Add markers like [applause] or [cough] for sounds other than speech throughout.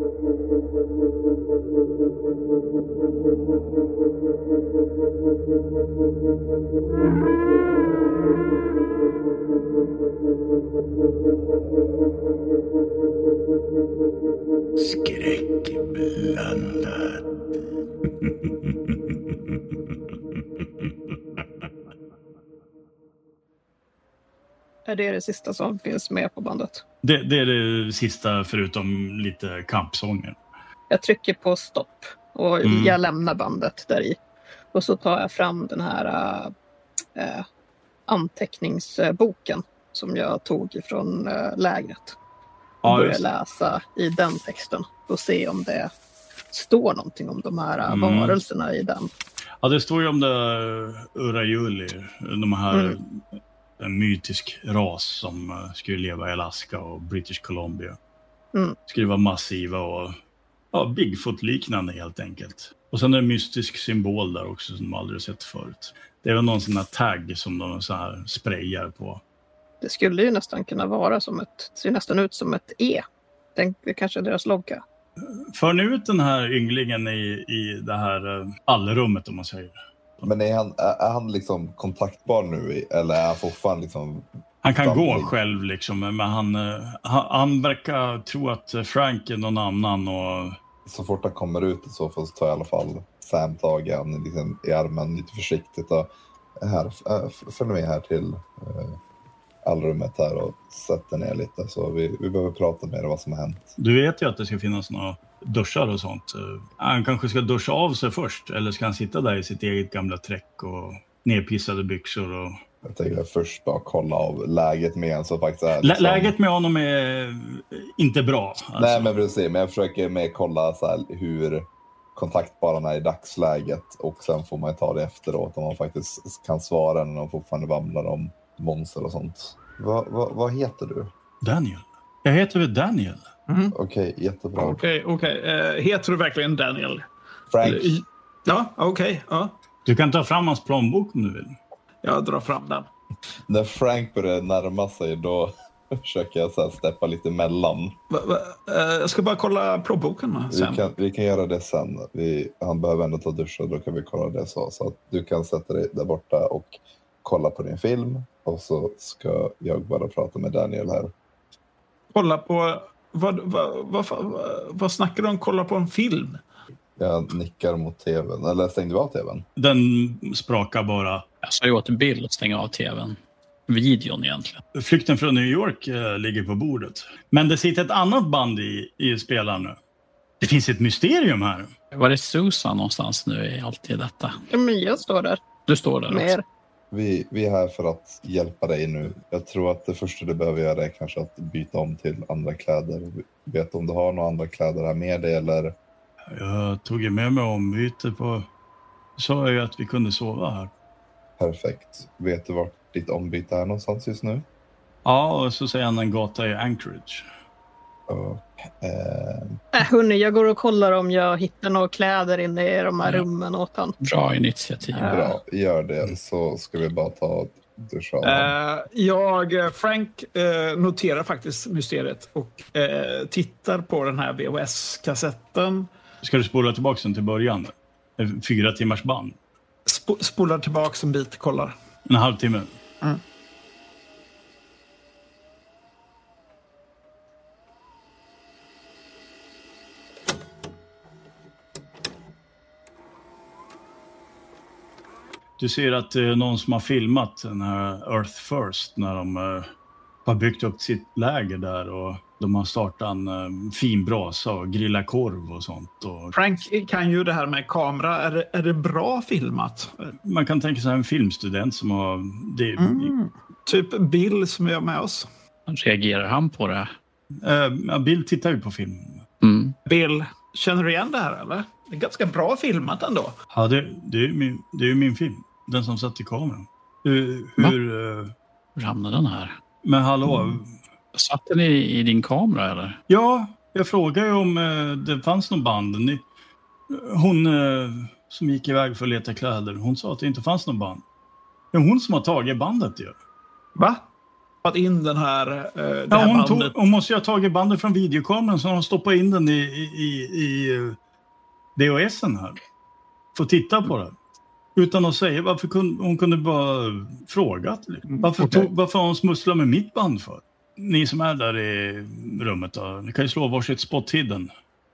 Skräckblandat. Är det det sista som finns med på bandet? Det, det är det sista förutom lite kampsånger. Jag trycker på stopp och Mm. jag lämnar bandet där i. Och så tar jag fram den här äh, anteckningsboken som jag tog ifrån äh, lägret. Och Ja, börjar läsa i den texten och se om det står någonting om de här Mm. varelserna i den. Ja, det står ju om det Urajuli, de här Mm. En mytisk ras som eh, skulle leva i Alaska och British Columbia. Mm. Skulle vara massiva och ja, Bigfoot-liknande helt enkelt. Och sen är det en mystisk symbol där också som de aldrig sett förut. Det är väl någon sån här tagg som de så här sprayar på. Det skulle ju nästan kunna vara som ett, ser nästan ut som ett E. Tänk, det kanske är deras logga. För ni ut den här ynglingen i, i det här eh, allrummet om man säger. Men är han, är han liksom kontaktbar nu eller är han fortfarande liksom... Han kan gå själv liksom, men han, eh, han, han verkar tro att Frank är någon annan och Så fort han kommer ut i så fall så tar jag i alla fall Sam tag i han liksom, i armen lite försiktigt. Och här, f- följ med här till allrummet här och sätt dig ner lite. Så vi, vi behöver prata mer om vad som har hänt. Du vet ju att det ska finnas några duschar och sånt. Eh, Han kanske ska duscha av sig först eller ska han sitta där i sitt eget gamla träck och nedpissade byxor? Och... Jag tänker först bara kolla av läget med en så faktiskt är Lä- liksom- Läget med honom är inte bra. Alltså. Nej men precis, men jag försöker med kolla så här, hur kontaktbar han är i dagsläget och sen får man ta det efteråt om man faktiskt kan svara när de fortfarande vamlar om monster och sånt. Va, va, vad heter du? Daniel. Jag heter väl Daniel? Mhm. Okej, jättebra. Okej, okej. Eh, heter du verkligen Daniel? Frank, Ja, okej. ja. Du kan ta fram hans plånbok om du vill. Jag drar fram den. när Frank börjar närma sig då [laughs] försöker jag så här steppa lite emellan. Va, va, eh, jag ska bara kolla plånboken Vi sen. kan, vi kan göra det sen. Vi, han behöver ändå ta dusch och då kan vi kolla det så. Så att du kan sätta dig där borta och kolla på din film. Och så ska jag bara prata med Daniel här. Kolla på... Vad, vad, vad, vad, vad snackar du om? Kolla på en film? Jag nickar mot tvn. Eller stängde du av tvn? Den sprakar bara. Jag sa ju åt Bill att stänga av tvn. Videon egentligen. Flykten från New York eh, ligger på bordet. Men det sitter ett annat band i, i spelaren nu. Det finns ett mysterium här. Var är Susan någonstans nu i allt i detta? Ja, men jag står där Du står där med också. Vi, vi är här för att hjälpa dig nu. Jag tror att det första du behöver göra är kanske att byta om till andra kläder. Vet du om du har några andra kläder här med dig eller? Jag tog ju med mig ombyte på... Sa jag ju att vi kunde sova här. Perfekt. Vet du vart ditt ombyte är någonstans just nu? Ja, och så säger han en gata i Anchorage. Och, eh, Äh, hörni, jag går och kollar om jag hittar några kläder inne i de här Ja. rummen åt han. Bra initiativ. Ja. bra, gör det så ska vi bara ta duscha honom. Eh, jag, eh, Frank, eh, noterar faktiskt mysteriet och eh, tittar på den här VHS-kassetten. Ska du spola tillbaka den till början? En Fyra timmars band. Sp- spolar tillbaks en bit, kollar. En halvtimme. Mm. Du ser att det är någon som har filmat den här Earth First när de eh, har byggt upp sitt läger där och de har startat en eh, fin brasa och grillat korv och sånt. Och Frank kan ju det här med kamera. Är det, är det bra filmat? man kan tänka sig en filmstudent som har... Det, Mm. Typ Bill som är med oss. Reagerar han på det? ja, Bill tittar ju på film. Mm. Bill, känner du igen det här eller? Det är ganska bra filmat ändå. Ja, det, det är ju min, det är ju min film. Den som satt i kameran. Hur... hur eh, Hur hamnade den här? men hallå? Satt den i, i din kamera eller? Ja, jag frågade ju om eh, det fanns någon band. Ni, hon eh, som gick iväg för att leta kläder, hon sa att det inte fanns någon band. Det är hon som har tagit bandet ju. Va? stoppat in den här, eh, det Ja, här hon, tog, bandet. hon måste ju ha tagit bandet från videokameran så hon stoppade in den i, i, i, i eh, VHSen här. Får titta på det. Utan att säga varför kunde, hon kunde bara frågat. liksom. Varför, okej. tog, varför har hon smusslat med mitt band för? Ni som är där i rummet då, ni kan ju slå varsitt spot hidden.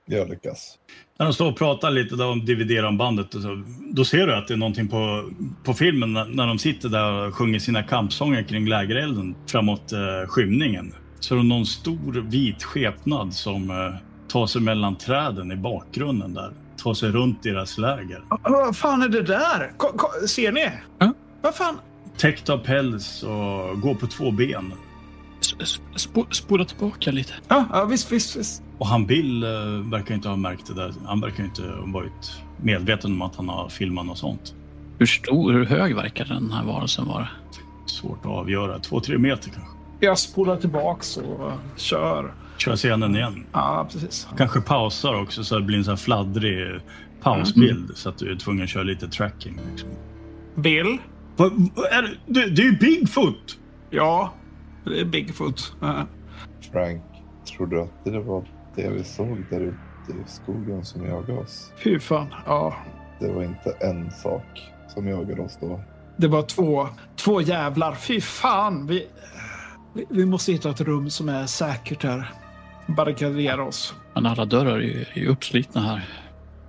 Jag lyckas. När de står och pratar lite där om dividera om bandet, så, då ser du att det är någonting på, på filmen när, när de sitter där och sjunger sina kampsånger kring lägerelden framåt eh, skymningen. Så är det någon stor vit skepnad som eh, tar sig mellan träden i bakgrunden där. Tar sig runt deras läger. Vad fan är det där? Ko, ko, ser ni? Ja. Vad fan? Täckt av päls och går på två ben. S- sp- spola tillbaka lite. Ja, ja visst, visst, visst. Och han Bill eh, verkar inte ha märkt det där. Han verkar inte ha varit medveten om att han har filmat något sånt. Hur stor, hur hög verkar den här varelsen vara? Svårt att avgöra. Två, tre meter kanske. Jag spolar tillbaks och kör. Kör scenen igen. Ja, precis. Kanske pausar också så det blir en sån här fladdrig pausbild så att du är tvungen att köra lite tracking. Liksom. Bill? Vad, vad är det? det? Det är ju Bigfoot! Ja, det är Bigfoot. Ja. Frank, tror du att det var det vi såg där ute i skogen som jagade oss? Fy fan. Ja, Det var inte en sak som jagade oss då. det var två, två jävlar. Fy fan. Vi, vi, vi måste hitta ett rum som är säkert här. Barrikadera oss. Men alla dörrar är ju, är ju uppslitna här.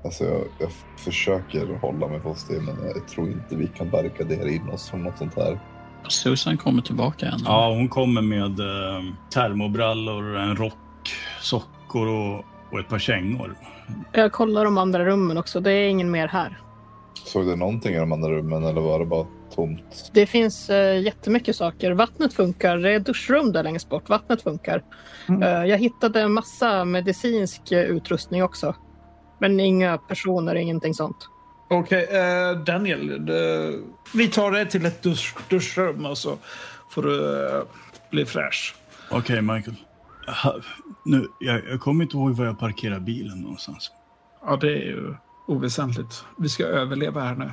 Alltså jag, jag försöker hålla mig fast det, men jag tror inte vi kan barrikadera in oss från något sånt här. Susan kommer tillbaka igen. Ja, hon kommer med eh, termobrallor, en rock, sockor och, och ett par kängor. Jag kollar de andra rummen också. Det är ingen mer här. Såg du någonting i de andra rummen eller var det bara tomt? Det finns uh, jättemycket saker. Vattnet funkar. Det är duschrum där längst bort. Vattnet funkar. Mm. Eh, jag hittade en massa medicinsk eh, utrustning också. Men inga personer, ingenting sånt. Okej, eh, Daniel. Det, vi tar det till ett dusch, duschrum och så får du eh, bli fräsch. Okej, Michael. Ha, nu, jag, jag kommer inte ihåg var jag parkerar bilen någonstans. Ja, det är ju oväsentligt. Vi ska överleva här nu.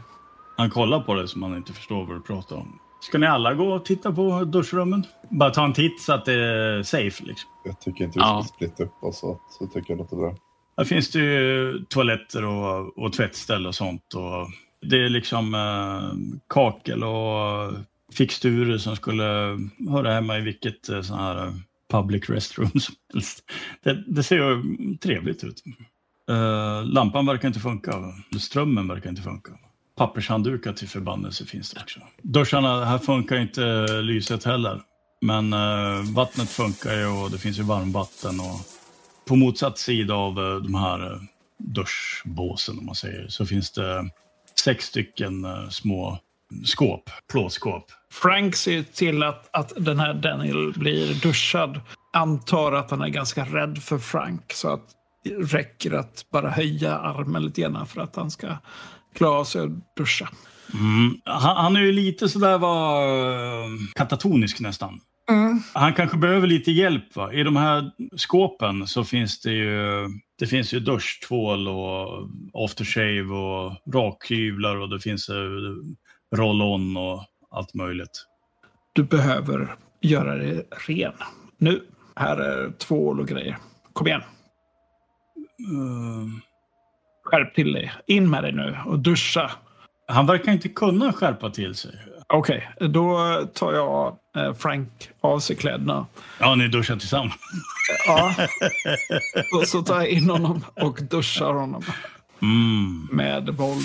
Han kollar på det som han inte förstår vad du pratar om. Ska ni alla gå och titta på duschrummen? Bara ta en titt så att det är safe liksom. Jag tycker inte vi Ja. ska splitta upp oss, så, så tycker jag det låter bra. Här finns det ju toaletter och, och tvättställ och sånt. Och det är liksom eh, kakel och fixturer som skulle höra hemma i vilket eh, sån här eh, public restroom som helst. Det, det ser ju trevligt ut. Eh, lampan verkar inte funka. Strömmen verkar inte funka. Pappershanddukar till förbannelse finns det också. Duscharna, här funkar inte lyset heller. Men uh, vattnet funkar ju och det finns ju varmvatten. Och på motsatt sida av uh, de här duschbåsen om man säger så finns det sex stycken små skåp, plåtskåp. Frank ser till att, att den här Daniel blir duschad. Antar att han är ganska rädd för Frank. Så att räcker att bara höja armen lite grann för att han ska klara av sig och duscha. Mm. Han, han är ju lite sådär var eh, katatonisk nästan. Han kanske behöver lite hjälp. Va? I de här skåpen så finns det ju, det finns ju duschtvål och aftershave och rakhyvlar och det finns eh, roll-on och allt möjligt. Du behöver göra dig ren. Nu, här är tvål och grejer. Kom igen, Eh, skärp till dig. In med dig nu och duscha. han verkar inte kunna skärpa till sig. Okej, då tar jag eh, Frank av sig kläderna. Ja, ni duschar tillsammans. [laughs] Ja. och så tar jag in honom och duschar honom Mm. med våld.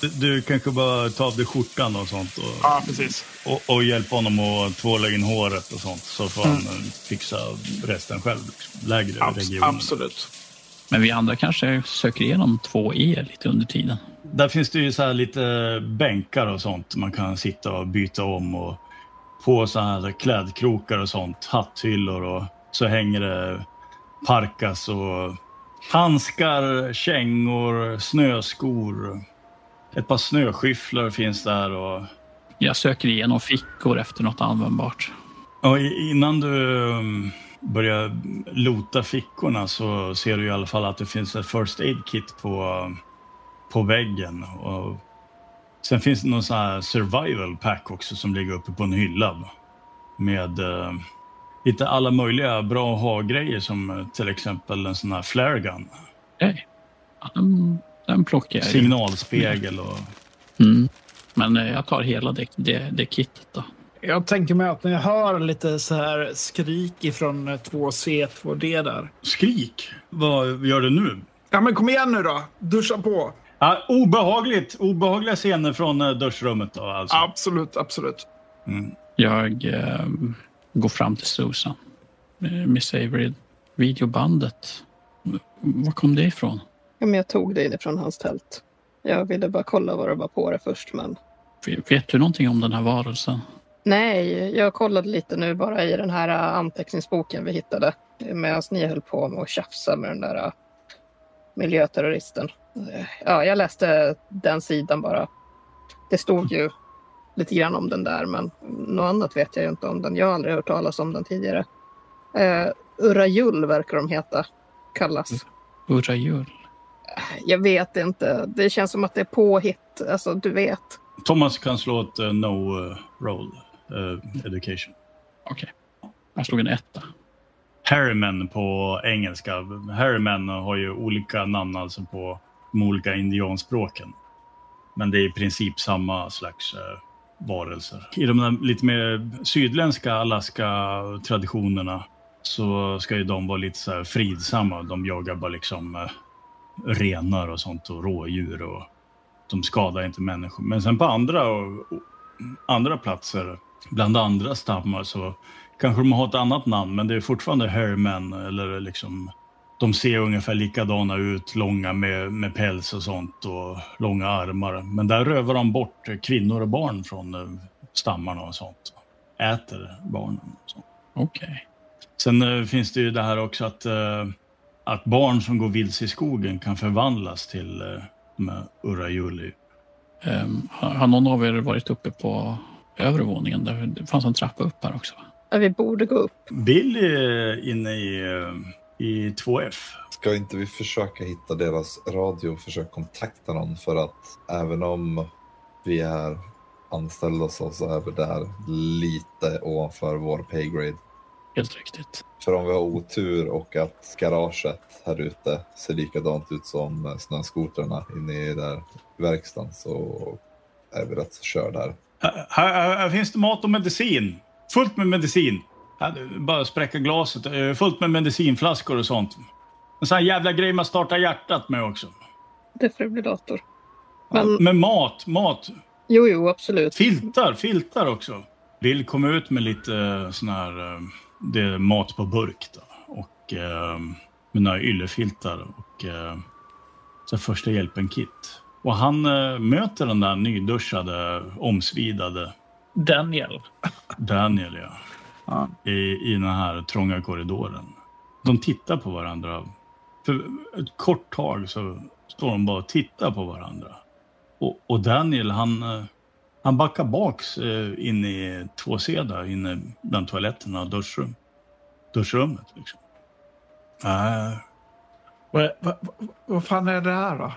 Du, du kanske bara tar av dig skjortan och sånt och, Ja, precis. och, och hjälpa honom att tvåla in håret och sånt så får han eh, fixa resten själv. Liksom. Lägre Abs- regioner. absolut. Men vi andra kanske söker igenom 2E lite under tiden. Där finns det ju så här lite bänkar och sånt man kan sitta och byta om och på så här klädkrokar och sånt, hatthyllor och så hänger det parkas och handskar, kängor, snöskor. Ett par snöskyfflor finns där och, Jag söker igenom fickor efter något användbart. och innan du um, börjar lota fickorna så ser du i alla fall att det finns ett first aid kit på, på väggen. Och sen finns det någon sån här survival pack också som ligger uppe på en hylla. med eh, lite alla möjliga bra ha-grejer som eh, till exempel en sån här flare gun. Ja, Den, den plockar jag. Signalspegel och... Mm. Men eh, jag tar hela det, det, det kittet då. Jag tänker mig att när jag hör lite så här skrik ifrån eh, 2C, 2D där. Skrik! Vad gör du nu? Ja, men kom igen nu då. Duscha på. Ja, obehagligt! Obehagliga scener från eh, duschrummet då alltså. Absolut, absolut. Mm. Jag eh, går fram till Susan. Eh, Miss Avery, videobandet. Var kom det ifrån? Ja, men jag tog det inifrån hans tält. Jag ville bara kolla vad det var på det först, men Vet vet du någonting om den här varelsen? Nej, jag kollade lite nu bara i den här äh, anteckningsboken vi hittade medan ni höll på med att tjafsa med den där äh, miljöterroristen. Ja, jag läste den sidan bara. Det stod ju lite grann om den där, men något annat vet jag ju inte om den. Jag har aldrig hört talas om den tidigare. Uh, Urajul verkar de heta, kallas. Urajul? Jag vet inte. Det känns som att det är påhitt. Alltså, du vet. Thomas kan slå ett no uh, roll eh, education. Okej. Jag slog en etta. Harrymen på engelska. Harrymen har ju olika namn alltså på de olika indianspråken. Men det är i princip samma slags eh, varelser. I de där lite mer sydländska Alaska-traditionerna så ska ju de vara lite så fridsamma. De jagar bara liksom eh, renar och sånt och rådjur och de skadar inte människor. Men sen på andra, andra platser, bland andra stammar så kanske de har ett annat namn men det är fortfarande Hermen eller liksom de ser ungefär likadana ut, långa med, med päls och sånt och långa armar. Men där rövar de bort kvinnor och barn från eh, stammarna och sånt. Äter barnen. Okej. Sen eh, finns det ju det här också att, eh, att barn som går vilse i skogen kan förvandlas till de här. Ehm, har, har någon av er varit uppe på övre våningen? Där det fanns en trappa upp här också. Ja, Vi borde gå upp. Bill är inne i, eh, i 2F. Ska inte vi försöka hitta deras radio och försöka kontakta någon för att även om vi är anställda så, så är vi där lite ovanför vår paygrade. Helt riktigt. För om vi har otur och att garaget här ute ser likadant ut som snöskotrarna inne i där verkstaden så är vi rätt så kör där. Här, här, här finns det mat och medicin. Fullt med medicin. Bara spräcka glaset. Eh, Fullt med medicinflaskor och sånt. En sån här jävla grej man startar hjärtat med också. Defibrillator. Men Med mat, mat. jo, jo, absolut. Filtar, filtar också. Bill kom ut med lite eh, sån här, eh, det är mat på burk då. Och eh, några yllefiltar och eh, så första hjälpen-kit. Och han eh, möter den där nyduschade, omsvidade Daniel. Daniel, ja. Ja. I, I den här trånga korridoren. De tittar på varandra. För ett kort tag så står de bara och tittar på varandra. Och, och Daniel, han, eh, han backar baks eh, in i två c där inne bland toaletterna och duschrum. duschrummet. Liksom. Äh, Vad, vad, vad, vad fan är det här då?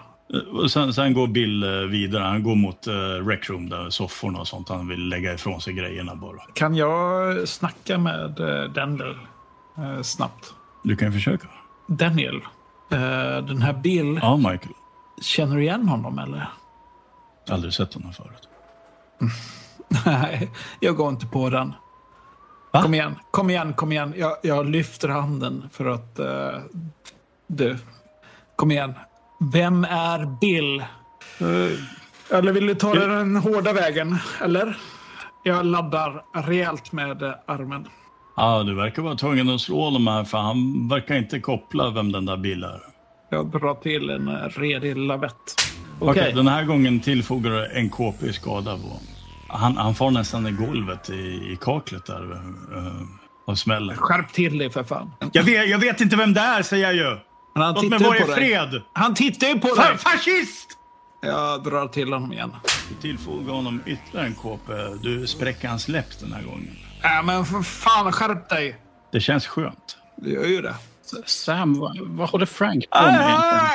Och sen, sen går Bill eh, vidare. Han går mot uh, rec room där sofforna och sånt. Han vill lägga ifrån sig grejerna bara. Kan jag snacka med eh, Daniel eh, snabbt? Du kan försöka. Daniel, eh, den här Bill, Ja, Michael. känner du igen honom eller? Aldrig sett honom förut. Nej, jag går inte på den. Va? Kom igen, kom igen, kom igen. Jag, jag lyfter handen för att... eh, du, kom igen. Vem är Bill? Eller vill du ta Bill- den hårda vägen? Eller? Jag laddar rejält med eh, armen. Ja, du verkar vara tvungen att slå honom här för han verkar inte koppla vem den där Bill är. Jag drar till en eh, redig lavett. Okej, Okej. den här gången tillfogar du en KP i skada. På. Han, han får nästan i golvet i, i kaklet där uh, av smällen. Skärp till dig för fan. Jag vet, jag vet inte vem det är, säger jag ju! Men han Låt mig tittar vara ju i på dig. fred! Han tittar ju på Fa dig! fascist! Jag drar till honom igen. Du tillfogar honom ytterligare en KP. Du spräcker hans läpp den här gången. Äh, men för fan, skärp dig! Det känns skönt. Det gör ju det. Sam, vad, vad håller Frank på med egentligen?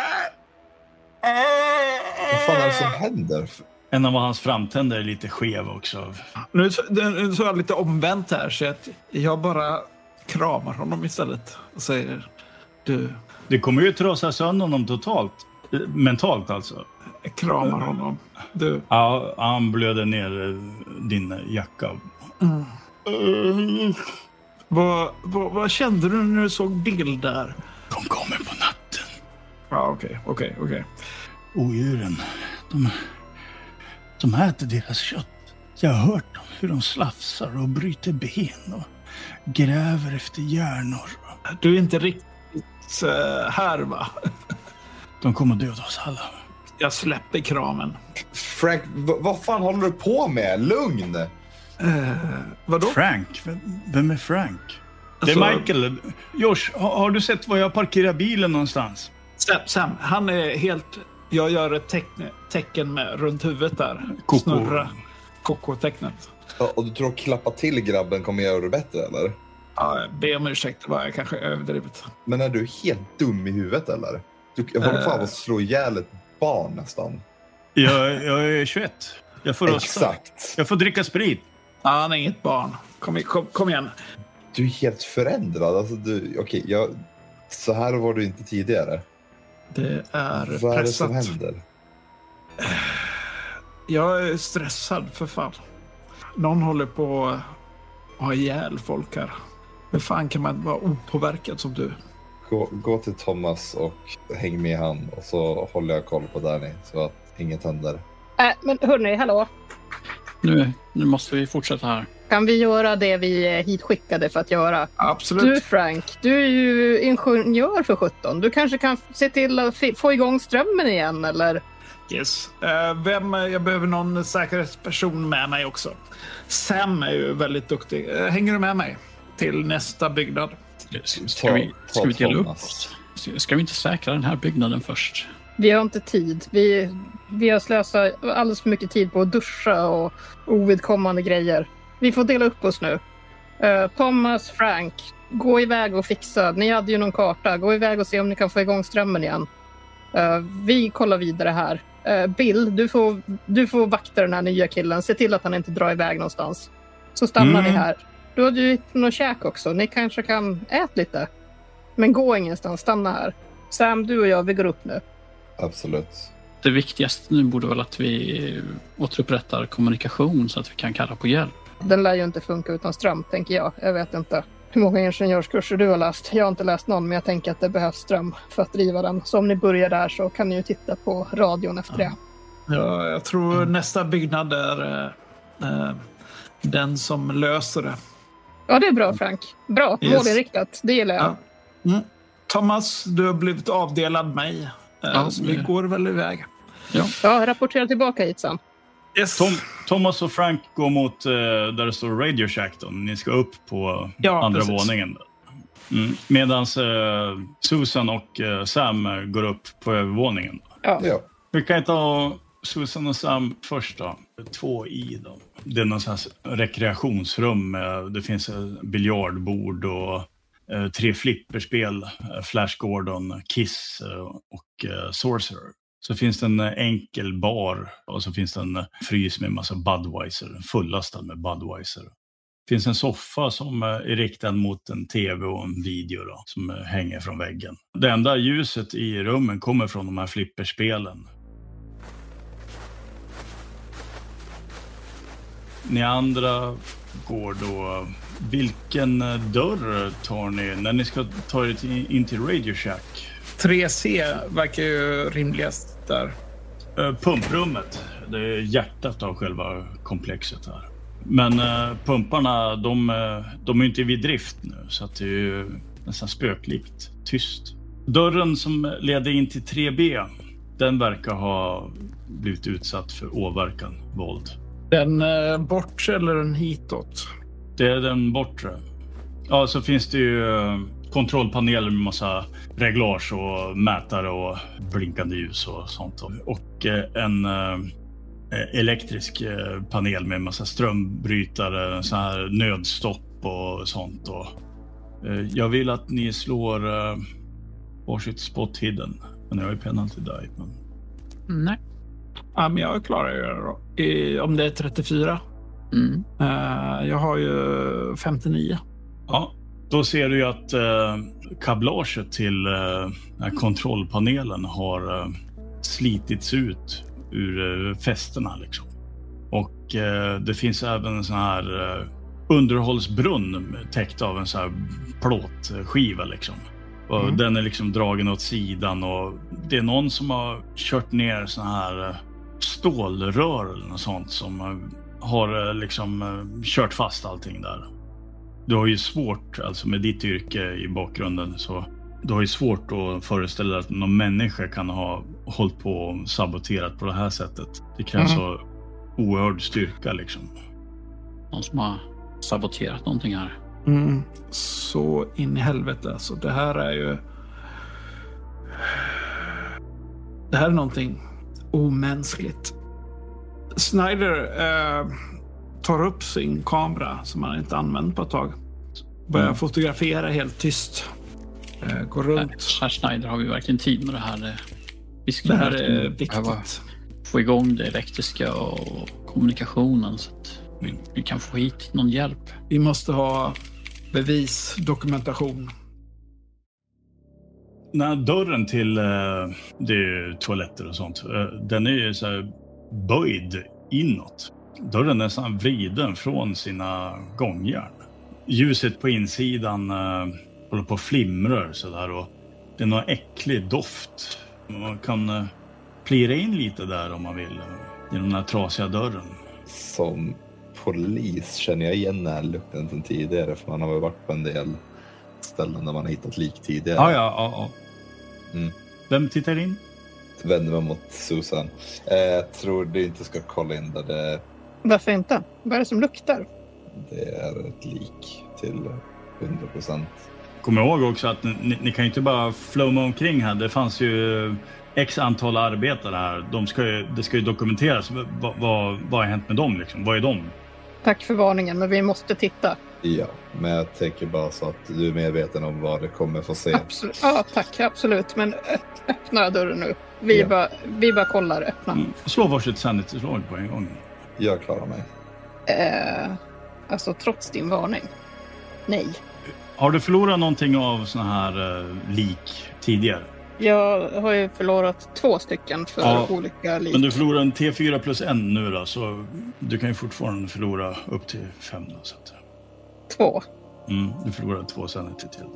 Vad fan är det som händer? En av hans framtänder är lite skev också. Nu så- nu så är jag lite omvänt här så att jag bara kramar honom istället och säger du, Det kommer ju trasa sönder honom totalt. Mentalt alltså. jag kramar honom. Du, Ja, han blöder ner eh, din jacka. mm. vad, vad, vad kände du när du såg Bill där? De kommer på natten. Ja, okej, okej, okej. Odjuren, de, de äter deras kött. Jag har hört dem, hur de slafsar och bryter ben och gräver efter hjärnor. Du är inte riktigt eh, här va? De kommer döda oss alla. Jag släpper kramen. Frank, vad fan håller du på med? Lugn! Eh, vadå? Frank? Vem, vem är Frank? Det Alltså- är Michael. Josh, har, har du sett var jag parkerar bilen någonstans? Sam, Sam, han är helt... Jag gör ett tecken, tecken med runt huvudet där. Koko. Snurra. Koko-tecknet. Ja, Och du tror att klappa till grabben kommer göra det bättre eller? Ja, jag ber om ursäkt, det var jag kanske överdrivet. Men är du helt dum i huvudet eller? Du jag håller på att slå ihjäl ett barn nästan. Jag, jag är 21. Jag får rösta. Exakt. Jag får dricka sprit. Ja, han är inget barn. Kom, kom, kom igen. Du är helt förändrad. Alltså, du, okej, jag, så här var du inte tidigare. Det är Vad är det som pressat. händer? Jag är stressad för fan. Någon håller på att ha ihjäl folk här. Hur fan kan man vara opåverkad som du? Gå, gå till Thomas och häng med han och så håller jag koll på Danny så att inget händer. Äh, men hörni, hallå. Nu, nu måste vi fortsätta här. Kan vi göra det vi är hitskickade för att göra? Absolut. Du Frank, du är ju ingenjör för 17. Du kanske kan se till att få igång strömmen igen eller? Yes. Eh, vem, jag behöver någon säkerhetsperson med mig också. Sam är ju väldigt duktig. Eh, hänger du med mig till nästa byggnad? Ska, vi, ska vi dela upp Thomas. oss? Ska- Ska vi inte säkra den här byggnaden först? Vi har inte tid. Vi, vi har slösat alldeles för mycket tid på att duscha och ovidkommande grejer. Vi får dela upp oss nu. Eh, Thomas, Frank, gå iväg och fixa. Ni hade ju någon karta. Gå iväg och se om ni kan få igång strömmen igen. Eh, vi kollar vidare här. Eh, Bill, du får, du får vakta den här nya killen. Se till att han inte drar iväg någonstans. Så stannar Mm. ni här. Du har ju något käk också. Ni kanske kan äta lite. Men gå ingenstans. Stanna här. Sam, du och jag, vi går upp nu. Absolut. Det viktigaste nu borde väl att vi återupprättar kommunikation så att vi kan kalla på hjälp. Den lär ju inte funka utan ström, tänker jag. Jag vet inte hur många ingenjörskurser du har läst. Jag har inte läst någon, men jag tänker att det behövs ström för att driva den. Så om ni börjar där så kan ni ju titta på radion efter det. Ja, jag tror nästa byggnad är eh, eh, den som löser det. Ja, det är bra Frank. Bra, Yes. målinriktat. Det gillar jag. Ja. Mm. Thomas, du har blivit avdelad mig. Eh, Ja, så vi det- går väl iväg. Ja, rapportera tillbaka hit Sam. Yes. Tom, Thomas och Frank går mot eh, där det står Radio Shack. Då. Ni ska upp på Ja, andra precis. våningen. Mm. Medan eh, Susan och eh, Sam eh, går upp på övervåningen. Ja. Ja. Vi kan ta Susan och Sam först då. Två i då. Det är någon slags rekreationsrum. Det finns eh, biljardbord och eh, tre flipperspel. Eh, Flash Gordon, Kiss och Sorcerer. Så finns det en enkel bar och så finns det en frys med en massa Budweiser, fullastad med Budweiser. Det finns en soffa som är riktad mot en tv och en video då, som hänger från väggen. Det enda ljuset i rummen kommer från de här flipperspelen. Ni andra går då... Vilken dörr tar ni när ni ska ta er in till Radio Shack? 3C verkar ju rimligast där. Eh, Pumprummet, det är hjärtat av själva komplexet här. Men eh, pumparna, de, eh, de är inte vid drift nu, så att det är ju nästan spöklikt tyst. Dörren som leder in till 3B, den verkar ha blivit utsatt för åverkan, våld. Den eh, bort eller den hitåt? Det är den bortre. Ja, så finns det ju eh, kontrollpaneler med massa reglage och mätare och blinkande ljus och sånt. Och eh, en eh, elektrisk panel med massa strömbrytare, så här nödstopp och sånt. Och, jag vill att ni slår varsitt spot hidden. Men jag har ju penalty die. Men... Nej. Ja, men jag klarar ju det då. I, om det är 34. Mm. Eh, jag har ju 59. Ja, då ser du ju att eh, kablaget till eh, kontrollpanelen har eh, slitits ut ur eh, fästena. Liksom. Och eh, det finns även en sån här eh, underhållsbrunn täckt av en sån här plåtskiva. Liksom. Och Mm. Den är liksom dragen åt sidan och det är någon som har kört ner sån här eh, stålrör eller något sånt som eh, har eh, liksom kört fast allting där. Du har ju svårt, alltså med ditt yrke i bakgrunden, så du har ju svårt att föreställa dig att någon människa kan ha hållit på och saboterat på det här sättet. Det krävs Mhm. så oerhörd styrka liksom. Någon som har saboterat någonting här. Mm. Så in i helvete. Alltså, det här är ju... Det här är någonting omänskligt. Snyder eh, tar upp sin kamera som han inte använt på ett tag. Börjar Mm. fotografera helt tyst. Eh, går runt. Herr Schneider har vi verkligen tid med det här. Det- Vi Det skulle här verkligen är viktigt. få igång det elektriska och kommunikationen så att vi, vi kan få hit någon hjälp. Vi måste ha bevis, dokumentation. Här dörren till eh, det är ju toaletter och sånt, eh, den är ju så här böjd inåt. Dörren är nästan vriden från sina gångjärn. Ljuset på insidan eh, håller på att flimra så där och det är någon äcklig doft. Man kan plira in lite där om man vill genom den här trasiga dörren. Som polis känner jag igen den här lukten sedan tidigare för man har väl varit på en del ställen där man har hittat lik tidigare. Ja, ja, ja. ja. Mm. Vem tittar in? Vänder mig mot Susan. Eh, jag tror du inte ska kolla in där det, Varför inte? Vad är det som luktar? det är ett lik till 100 procent. Kom ihåg också att ni, ni, ni kan ju inte bara flumma omkring här. Det fanns ju x antal arbetare här. De ska ju, det ska ju dokumenteras. Vad, vad, vad har hänt med dem? Liksom? Vad är de? Tack för varningen, men vi måste titta. Ja, men jag tänker bara så att du är medveten om vad det kommer få se. Absolut. Ja, tack. Absolut. Men öppna dörren nu. Vi, Ja. bara, vi bara kollar. Öppna. Mm. Slå varsitt sanity-slag på en gång. Jag klarar mig. Eh, alltså, trots din varning. Nej. Har du förlorat någonting av såna här eh, lik tidigare? Jag har ju förlorat två stycken för Ja, olika lik. Men du förlorar en T4 plus en nu då, så du kan ju fortfarande förlora upp till fem. Då, så att, Två. mm, du förlorar två sanity till.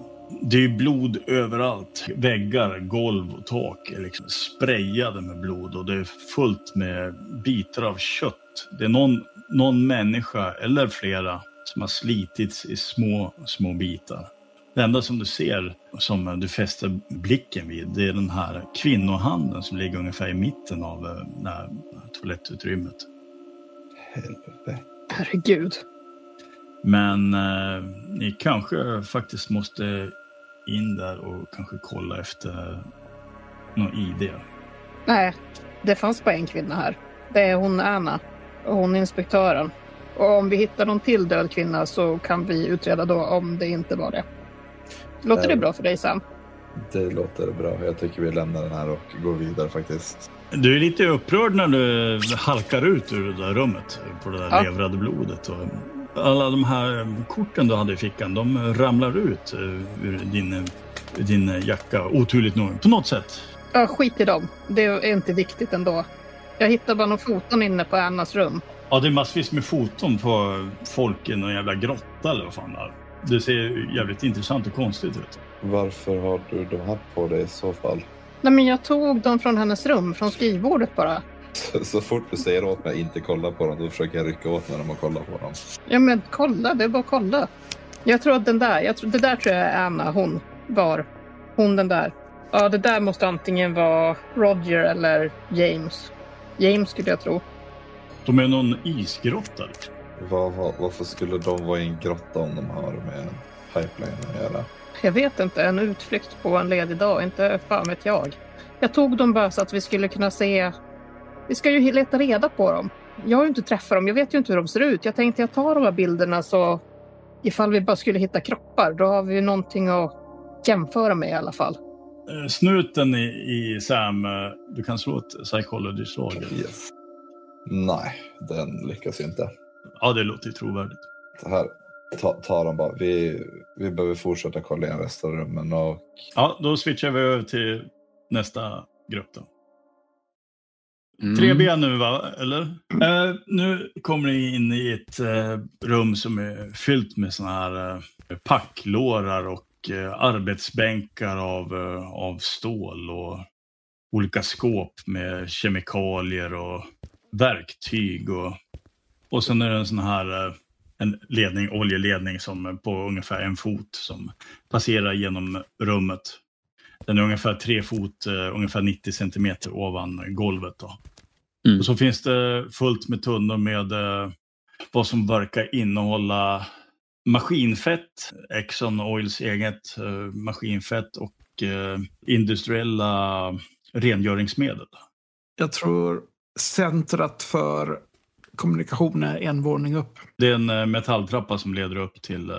Det är ju blod överallt. Väggar, golv och tak är liksom sprayade med blod och det är fullt med bitar av kött. Det är någon, någon människa eller flera som har slitits i små, små bitar. Det enda som du ser, som du fäster blicken vid, det är den här kvinnohanden som ligger ungefär i mitten av eh, det här toalettutrymmet. Helvete. Herregud. Men eh, ni kanske faktiskt måste in där och kanske kolla efter någon ID. Nej, det fanns bara en kvinna här. Det är hon Anna. Och hon är inspektören. Och om vi hittar någon till död kvinna så kan vi utreda då om det inte var det. Låter det Eh. bra för dig Sam? Det låter bra. Jag tycker vi lämnar den här och går vidare faktiskt. Du är lite upprörd när du halkar ut ur det där rummet på det där Ja. levrade blodet. Och alla de här korten du hade i fickan, de ramlar ut eh, ur din, din jacka, oturligt nog. På något sätt. Ja, skit i dem. Det är inte viktigt ändå. Jag hittade bara några foton inne på Annas rum. Ja, det är massvis med foton på folk i någon jävla grotta eller vad fan det är. Det ser jävligt intressant och konstigt ut. Varför har du de här på dig i så fall? Nej, men jag tog dem från hennes rum, från skrivbordet bara. Så, så fort du säger åt mig att inte kolla på dem, då försöker jag rycka åt mig när man kollar på dem. Ja, men kolla, det är bara att kolla. Jag tror att den där, jag tror, det där tror jag är Anna, hon var. Hon den där. Ja, det där måste antingen vara Roger eller James. James skulle jag tro. De är någon isgrotta. Var, var, varför skulle de vara i en grotta om de har med pipeline att göra? Jag vet inte, en utflykt på en ledig dag, inte fan vet jag. Jag tog dem bara så att vi skulle kunna se. Vi ska ju leta reda på dem. Jag har ju inte träffat dem, jag vet ju inte hur de ser ut. Jag tänkte jag tar de här bilderna så ifall vi bara skulle hitta kroppar, då har vi ju någonting att jämföra med i alla fall. Eh, Snuten i, i Sam, eh, du kan slå ett psychology-slag. Yes. Nej, den lyckas inte. Ja, det låter ju trovärdigt. Så här ta, tar de bara. Vi, vi behöver fortsätta kolla igen resten av rummen och Ja, då switchar vi över till nästa grupp då. Mm. 3B nu va, eller? Eh, nu kommer ni in i ett eh, rum som är fyllt med såna här eh, packlårar och eh, arbetsbänkar av, eh, av stål och olika skåp med kemikalier och verktyg. Och, och sen är det en sån här eh, en ledning, oljeledning som på ungefär en fot som passerar genom rummet. Den är ungefär tre fot, eh, ungefär 90 centimeter ovan golvet. Då. Mm. Och så finns det fullt med tunnor med eh, vad som verkar innehålla maskinfett, Exxon Oils eget maskinfett och industriella rengöringsmedel. Jag tror centret för kommunikation är en våning upp. Det är en eh, metalltrappa som leder upp till eh,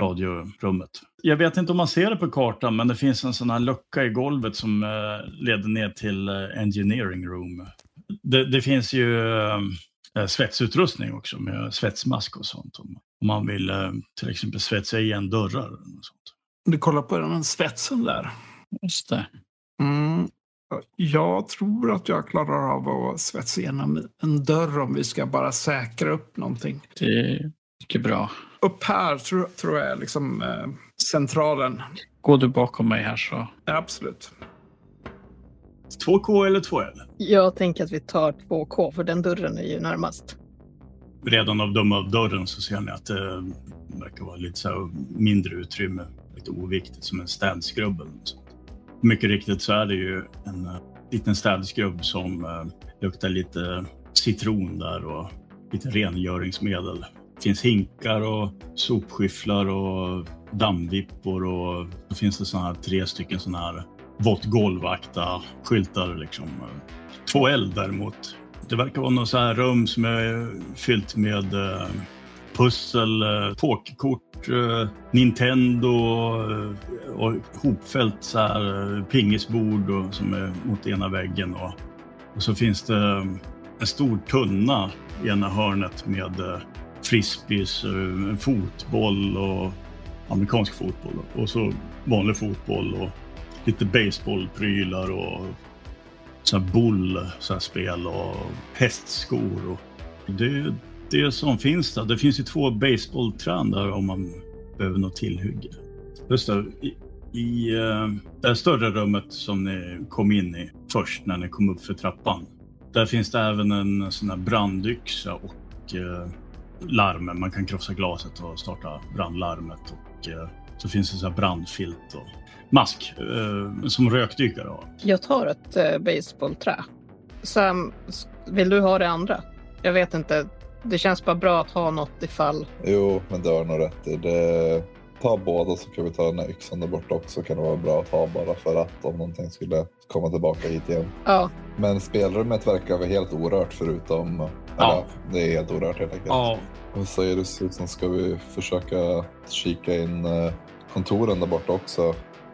radiorummet. Jag vet inte om man ser det på kartan, men det finns en sån här lucka i golvet som eh, leder ner till engineering room. Det, det finns ju svetsutrustning också med svetsmask och sånt. Om, man vill till exempel svetsa igen dörrar. Och sånt. Du kollar på den svetsen där. Just det. Mm. Jag tror att jag klarar av att svetsa igenom en dörr om vi ska bara säkra upp någonting. Det är mycket bra. Upp här tror, tror jag är liksom eh, centralen. Går du bakom mig här så... Ja, absolut. 2K eller 2L? Jag tänker att vi tar 2K för den dörren är ju närmast. Redan av döma av dörren så ser ni att det verkar vara lite så här mindre utrymme. Lite oviktigt som en något sånt. Mycket riktigt så är det ju en uh, liten städskrubb som uh, luktar lite citron där och lite rengöringsmedel. Det finns hinkar och sopskyfflar och dammvippor och så finns det såna här tre stycken såna här vått golvakta skyltar liksom. 2L däremot. Det verkar vara något så här rum som är fyllt med uh, pussel, eh, pokerkort, eh, Nintendo eh, och hopfällt så här pingisbord och, som är mot ena väggen. Och, och så finns det en stor tunna i ena hörnet med frisbees, en fotboll och amerikansk fotboll och så vanlig fotboll och lite baseballprylar och så här bull, så här spel och hästskor. Och det, det som finns där. Det finns ju två baseballträn där om man behöver något tillhygge. Just det, i, i eh, det här större rummet som ni kom in i först när ni kom upp för trappan. Där finns det även en sån här brandyxa och eh, larm. Man kan krossa glaset och starta brandlarmet. Och eh, så finns det så här brandfilt och mask eh, som rökdykare har. Jag tar ett eh, baseballträ. Sam, vill du ha det andra? Jag vet inte. Det känns bara bra att ha något ifall. Jo, men det har du nog rätt i. Det... Ta båda så kan vi ta den här yxan där borta också. Kan det vara bra att ha bara för att om någonting skulle komma tillbaka hit igen. Ja. Men spelrummet verkar vara helt orört förutom... Ja. Eller, det är helt orört helt enkelt. Ja, Och så är det Susan, ska vi försöka kika in eh, kontoren där borta också?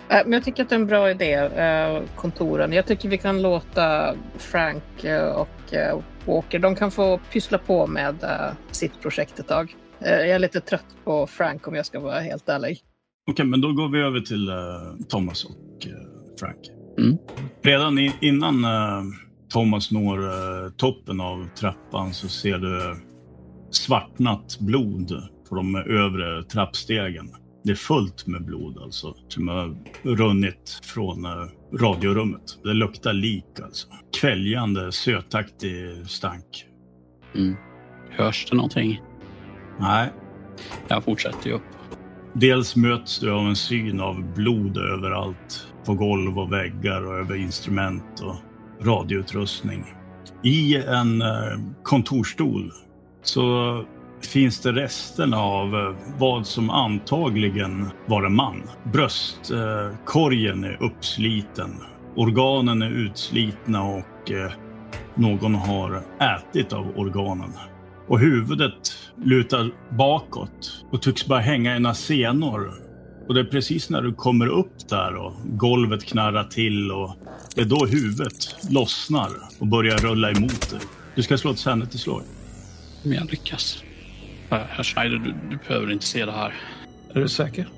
Äh, Men jag tycker att det är en bra idé, eh, kontoren. Jag tycker vi kan låta Frank eh, och eh, Walker, de kan få pyssla på med eh, sitt projekt ett tag. Eh, Jag är lite trött på Frank om jag ska vara helt ärlig. Okej, men då går vi över till eh, Thomas och Frank. Mm. Redan i, innan Thomas når toppen av trappan så ser du svartnat blod på de övre trappstegen. Det är fullt med blod alltså, som har runnit från eh, radiorummet. Det luktar lik alltså. Kväljande, sötaktig stank. Mm. Hörs det någonting? Nej, Jag fortsätter ju upp. Dels möts du av en syn av blod överallt. På golv och väggar och över instrument och radioutrustning. I en eh, kontorstol så finns det resterna av eh, vad som antagligen var en man. Bröstkorgen är uppsliten. Organen är utslitna och eh, någon har ätit av organen. Och huvudet lutar bakåt och tycks bara hänga i några senor Och det är precis när du kommer upp där och golvet knarrar till och det är då huvudet lossnar och börjar rulla emot dig. Du ska slå ett sanity-slag. Om jag lyckas. Äh, Herr Schneider, du, du behöver inte se det här. Är du säker?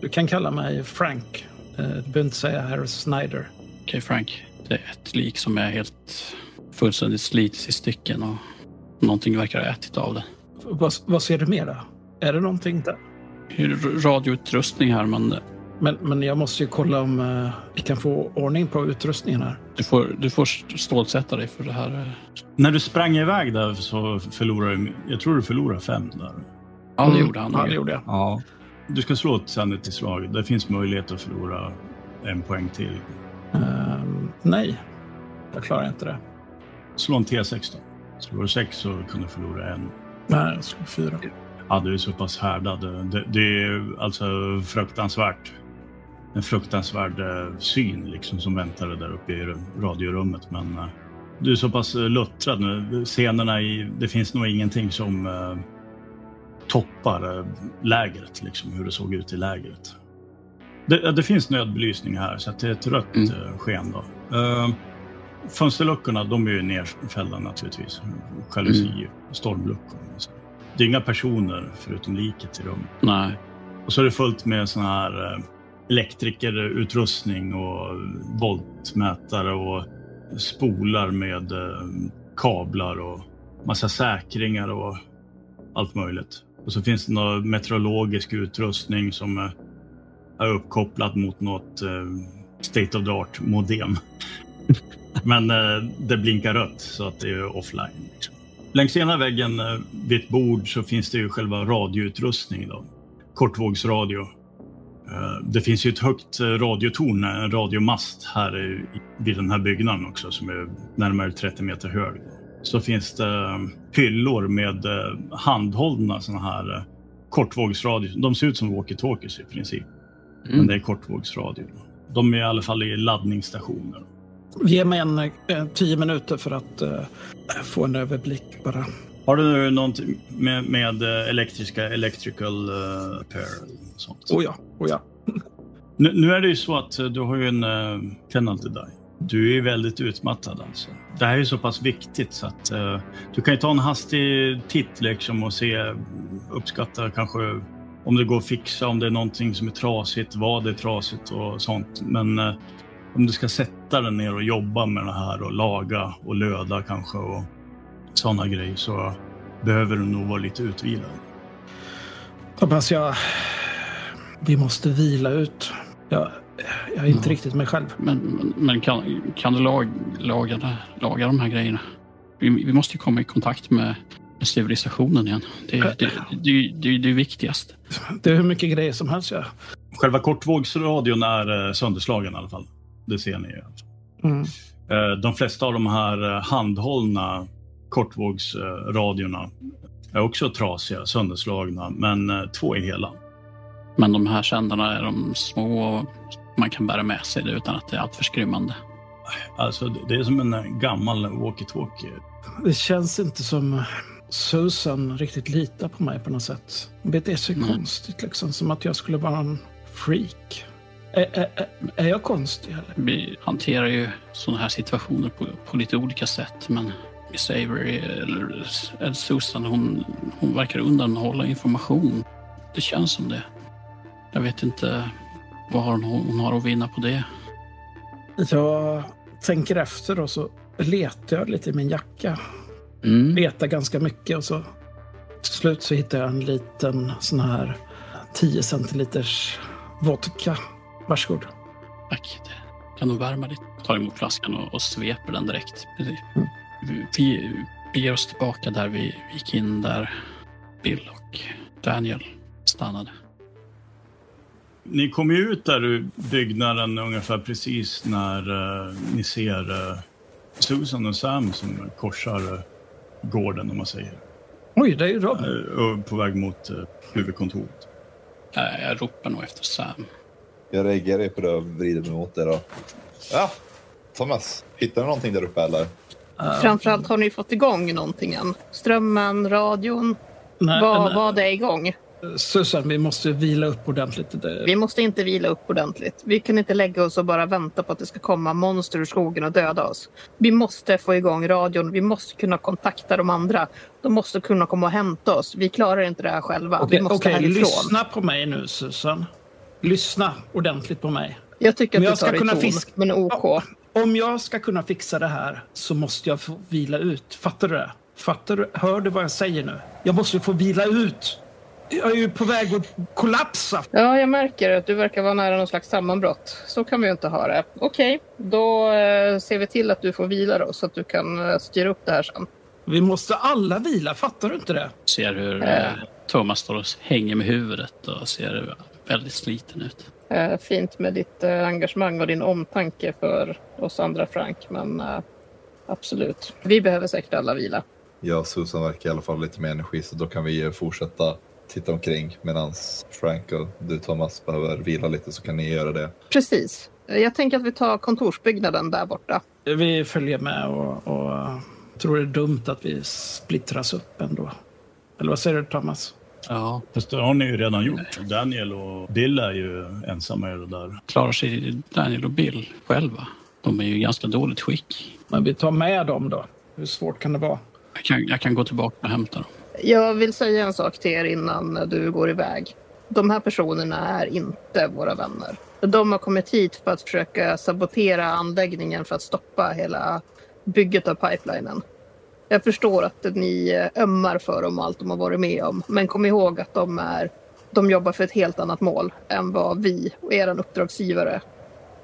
Du kan kalla mig Frank. Eh, Du behöver inte säga herr Snyder. Okej Frank, det är ett lik som är helt fullständigt slitet i stycken och någonting verkar ha ätit av det. Vad, vad ser du mer då? Är det någonting där? Radioutrustning här, men Men, men jag måste ju kolla om eh, vi kan få ordning på utrustningen här. du får, du får stålsätta dig för det här. eh. När du sprang iväg där så förlorar du, jag tror du förlorar fem där. Ja, det Mm. gjorde han. Ja, det gjorde jag. Ja. Du ska slå ett sanity-slag. Det finns möjlighet att förlora en poäng till. Ehm, nej, jag klarar inte det. Slå en T6 då. Slår du sex så kan du förlora en. Nej, jag slog fyra. Ja, du är så pass härdad. Det, det är alltså fruktansvärt. En fruktansvärd eh, syn liksom som väntar dig där uppe i radiorummet. Men eh, du är så pass eh, luttrad nu. Scenerna i, det finns nog ingenting som toppar lägret, liksom hur det såg ut i lägret. Det, det finns nödbelysning här så det är ett rött Mm. sken. Då. Fönsterluckorna, de är ju nerfällda naturligtvis. Jalusi, stormluckor. Så. Det är inga personer förutom liket i rummet. Nej, Och så är det fullt med såna här elektrikerutrustning och voltmätare och spolar med eh, kablar och massa säkringar och allt möjligt. Och så finns det någon meteorologisk utrustning som eh, är uppkopplad mot något eh, state of the art modem. [laughs] Men det blinkar rött så att det är offline. Liksom. Längs ena väggen vid ett bord så finns det ju själva radioutrustning. Då. Kortvågsradio. Eh, Det finns ju ett högt eh, radiotorn, en radiomast här vid den här byggnaden också som är närmare 30 meter hög. Så finns det eh, hyllor med eh, handhållna såna här eh, kortvågsradio. De ser ut som walkie-talkies i princip, men mm. det är kortvågsradio. De är i alla fall i laddningsstationer. Ge mig en eh, tio minuter för att eh, få en överblick bara. Har du någonting med, med eh, elektriska, electrical uh, apparel och sånt? Oh ja, oh ja. Nu, nu är det ju så att eh, du har ju en uh, penalty die. Du är väldigt utmattad alltså. Det här är ju så pass viktigt så att eh, du kan ju ta en hastig titt liksom och se, uppskatta kanske om det går att fixa, om det är någonting som är trasigt, vad det är trasigt och sånt. Men eh, om du ska sätta dig ner och jobba med det här och laga och löda kanske och sådana grejer så behöver du nog vara lite utvilad. Hoppas jag... Vi måste vila ut. Jag, jag är inte Ja. riktigt mig själv. Men, men, men kan, kan du lag, laga, det- laga de här grejerna? Vi, vi måste ju komma i kontakt med, med civilisationen igen. Det, det, det, det, det, det är viktigast. Det är hur mycket grejer som helst. Ja. Själva kortvågsradion är eh, sönderslagen i alla fall. Det ser ni ju. Mm. Eh, De flesta av de här eh, handhållna kortvågsradiorna är också trasiga, sönderslagna, men eh, två är hela. Men de här sändarna är de små och man kan bära med sig det utan att det är alltför skrymmande. Alltså, det- är som en eh, gammal walkie-talkie. Det känns inte som Susan riktigt litar på mig på något sätt. Det beter sig Mm. konstigt, liksom. Som att jag skulle vara en freak. Är, är, är- är jag konstig eller? Vi hanterar ju sådana här situationer på, på lite olika sätt. Men Miss Avery eller, eller Susan, hon, hon verkar undanhålla information. Det känns som det. Jag vet inte vad hon, hon har att vinna på det. Jag tänker efter och så letar jag lite i min jacka. Mm. Letar ganska mycket och så till slut så hittar jag en liten sån här 10 centiliters vodka. Varsågod. Tack. Kan nog värma lite. Tar emot flaskan och, och sveper den direkt. Mm. Vi, vi, vi ger oss tillbaka där vi, gick in där Bill och Daniel stannade. Ni kommer ju ut där ur byggnaden ungefär precis när eh, ni ser eh, Susan och Sam som korsar eh, gården, om man säger. Oj, det är ju Robin. Och på väg mot eh, huvudkontoret. Äh, Jag ropar nog efter Sam. Jag reagerar på det och vrider mig mot det då. Ja, Thomas. Hittar du någonting där uppe eller? Uh, Framförallt har ni fått igång någonting än. Strömmen, radion. nej, Vad nej, vad är igång? Susan, vi måste vila upp ordentligt. Vi måste inte vila upp ordentligt. Vi kan inte lägga oss och bara vänta på att det ska komma monster ur skogen och döda oss. Vi måste få igång radion. Vi måste kunna kontakta de andra. De måste kunna komma och hämta oss. Vi klarar inte det här själva. Okej, vi måste okej, härifrån. lyssna på mig nu, Susan. Lyssna ordentligt på mig. Jag tycker att jag du ska tar i kunna ton, fiska- men OK. Om jag ska kunna fixa det här så måste jag få vila ut. Fattar du det? Fattar du? Hör du vad jag säger nu? Jag måste få vila ut. Jag är ju på väg att kollapsa. Ja, jag märker att du verkar vara nära någon slags sammanbrott. Så kan vi ju inte ha det. Okej, då eh, ser vi till att du får vila då, så att du kan eh, styra upp det här sen. Vi måste alla vila, fattar du inte det? Ser hur Eh. eh, Thomas står och hänger med huvudet och ser väldigt sliten ut. Eh, fint med ditt eh, engagemang och din omtanke för oss andra, Frank. Men eh, absolut, vi behöver säkert alla vila. Jag och Susan verkar i alla fall lite mer energi så då kan vi fortsätta titta omkring medan Frank och du Thomas behöver vila lite så kan ni göra det. Precis. Jag tänker att vi tar kontorsbyggnaden där borta. Vi följer med och, och tror det är dumt att vi splittras upp ändå. Eller vad säger du, Thomas? Ja, Fast det har ni ju redan gjort. Daniel och Bill är ju ensamma i det där. klarar sig Daniel och Bill själva. De är ju i ganska dåligt skick. Men vi tar med dem då. Hur svårt kan det vara? Jag kan, jag kan gå tillbaka och hämta dem. Jag vill säga en sak till er innan du går iväg. De här personerna är inte våra vänner. De har kommit hit för att försöka sabotera anläggningen för att stoppa hela bygget av pipelinen. Jag förstår att ni ömmar för dem och allt de har varit med om. Men kom ihåg att de, är, de jobbar för ett helt annat mål än vad vi och er uppdragsgivare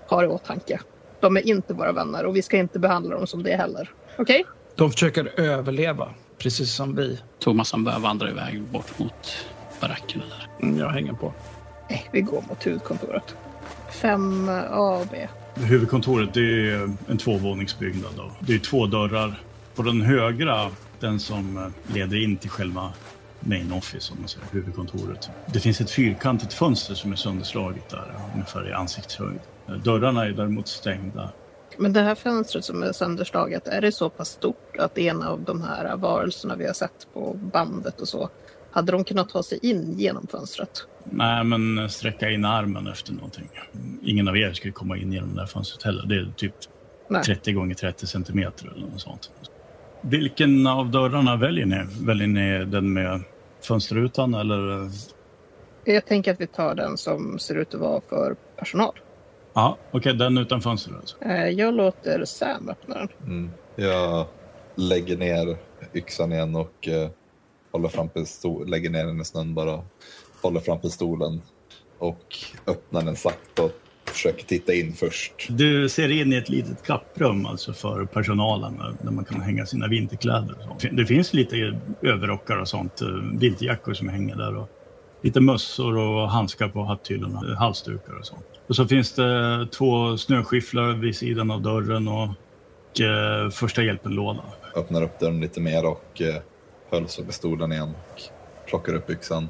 har i åtanke. De är inte våra vänner och vi ska inte behandla dem som det heller. Okej? De försöker överleva, precis som vi. Thomas han börjar vandra iväg bort mot barackerna där. Mm, Jag hänger på. Nej, vi går mot huvudkontoret. 5A och B. Huvudkontoret det är en tvåvåningsbyggnad. Då. Det är två dörrar. På den högra, den som eh, leder in till själva main office, om man säger, huvudkontoret. Det finns ett fyrkantigt fönster som är sönderslaget där, ungefär i ansiktshöjd. Eh, Dörrarna är däremot stängda. Men det här fönstret som är sönderslaget, är det så pass stort att en av de här varelserna vi har sett på bandet och så, hade de kunnat ta sig in genom fönstret? Nej, men sträcka in armen efter någonting. Ingen av er skulle komma in genom det här fönstret heller. Det är typ Nej. 30 gånger 30 centimeter eller något sånt. Vilken av dörrarna väljer ni? Väljer ni den med fönsterrutan eller? Jag tänker att vi tar den som ser ut att vara för personal. Ja, okej, den utan fönster alltså. Eh, Jag låter Sam öppna den. Mm. Jag lägger ner yxan igen och eh, håller fram pistol, lägger ner den i snön bara. Håller fram pistolen och öppnar den sakta och försöker titta in först. Du ser in i ett litet kapprum alltså för personalen där- där man kan hänga sina vinterkläder. och så. Det finns lite överrockar och sånt, eh, vinterjackor som hänger där och lite mössor och handskar på hatthyllorna, eh, halsdukar och sånt. Och så finns det två snöskyfflar vid sidan av dörren och eh, första hjälpen-låda. Öppnar upp dörren lite mer och eh, hölsar pistolen igen och plockar upp yxan.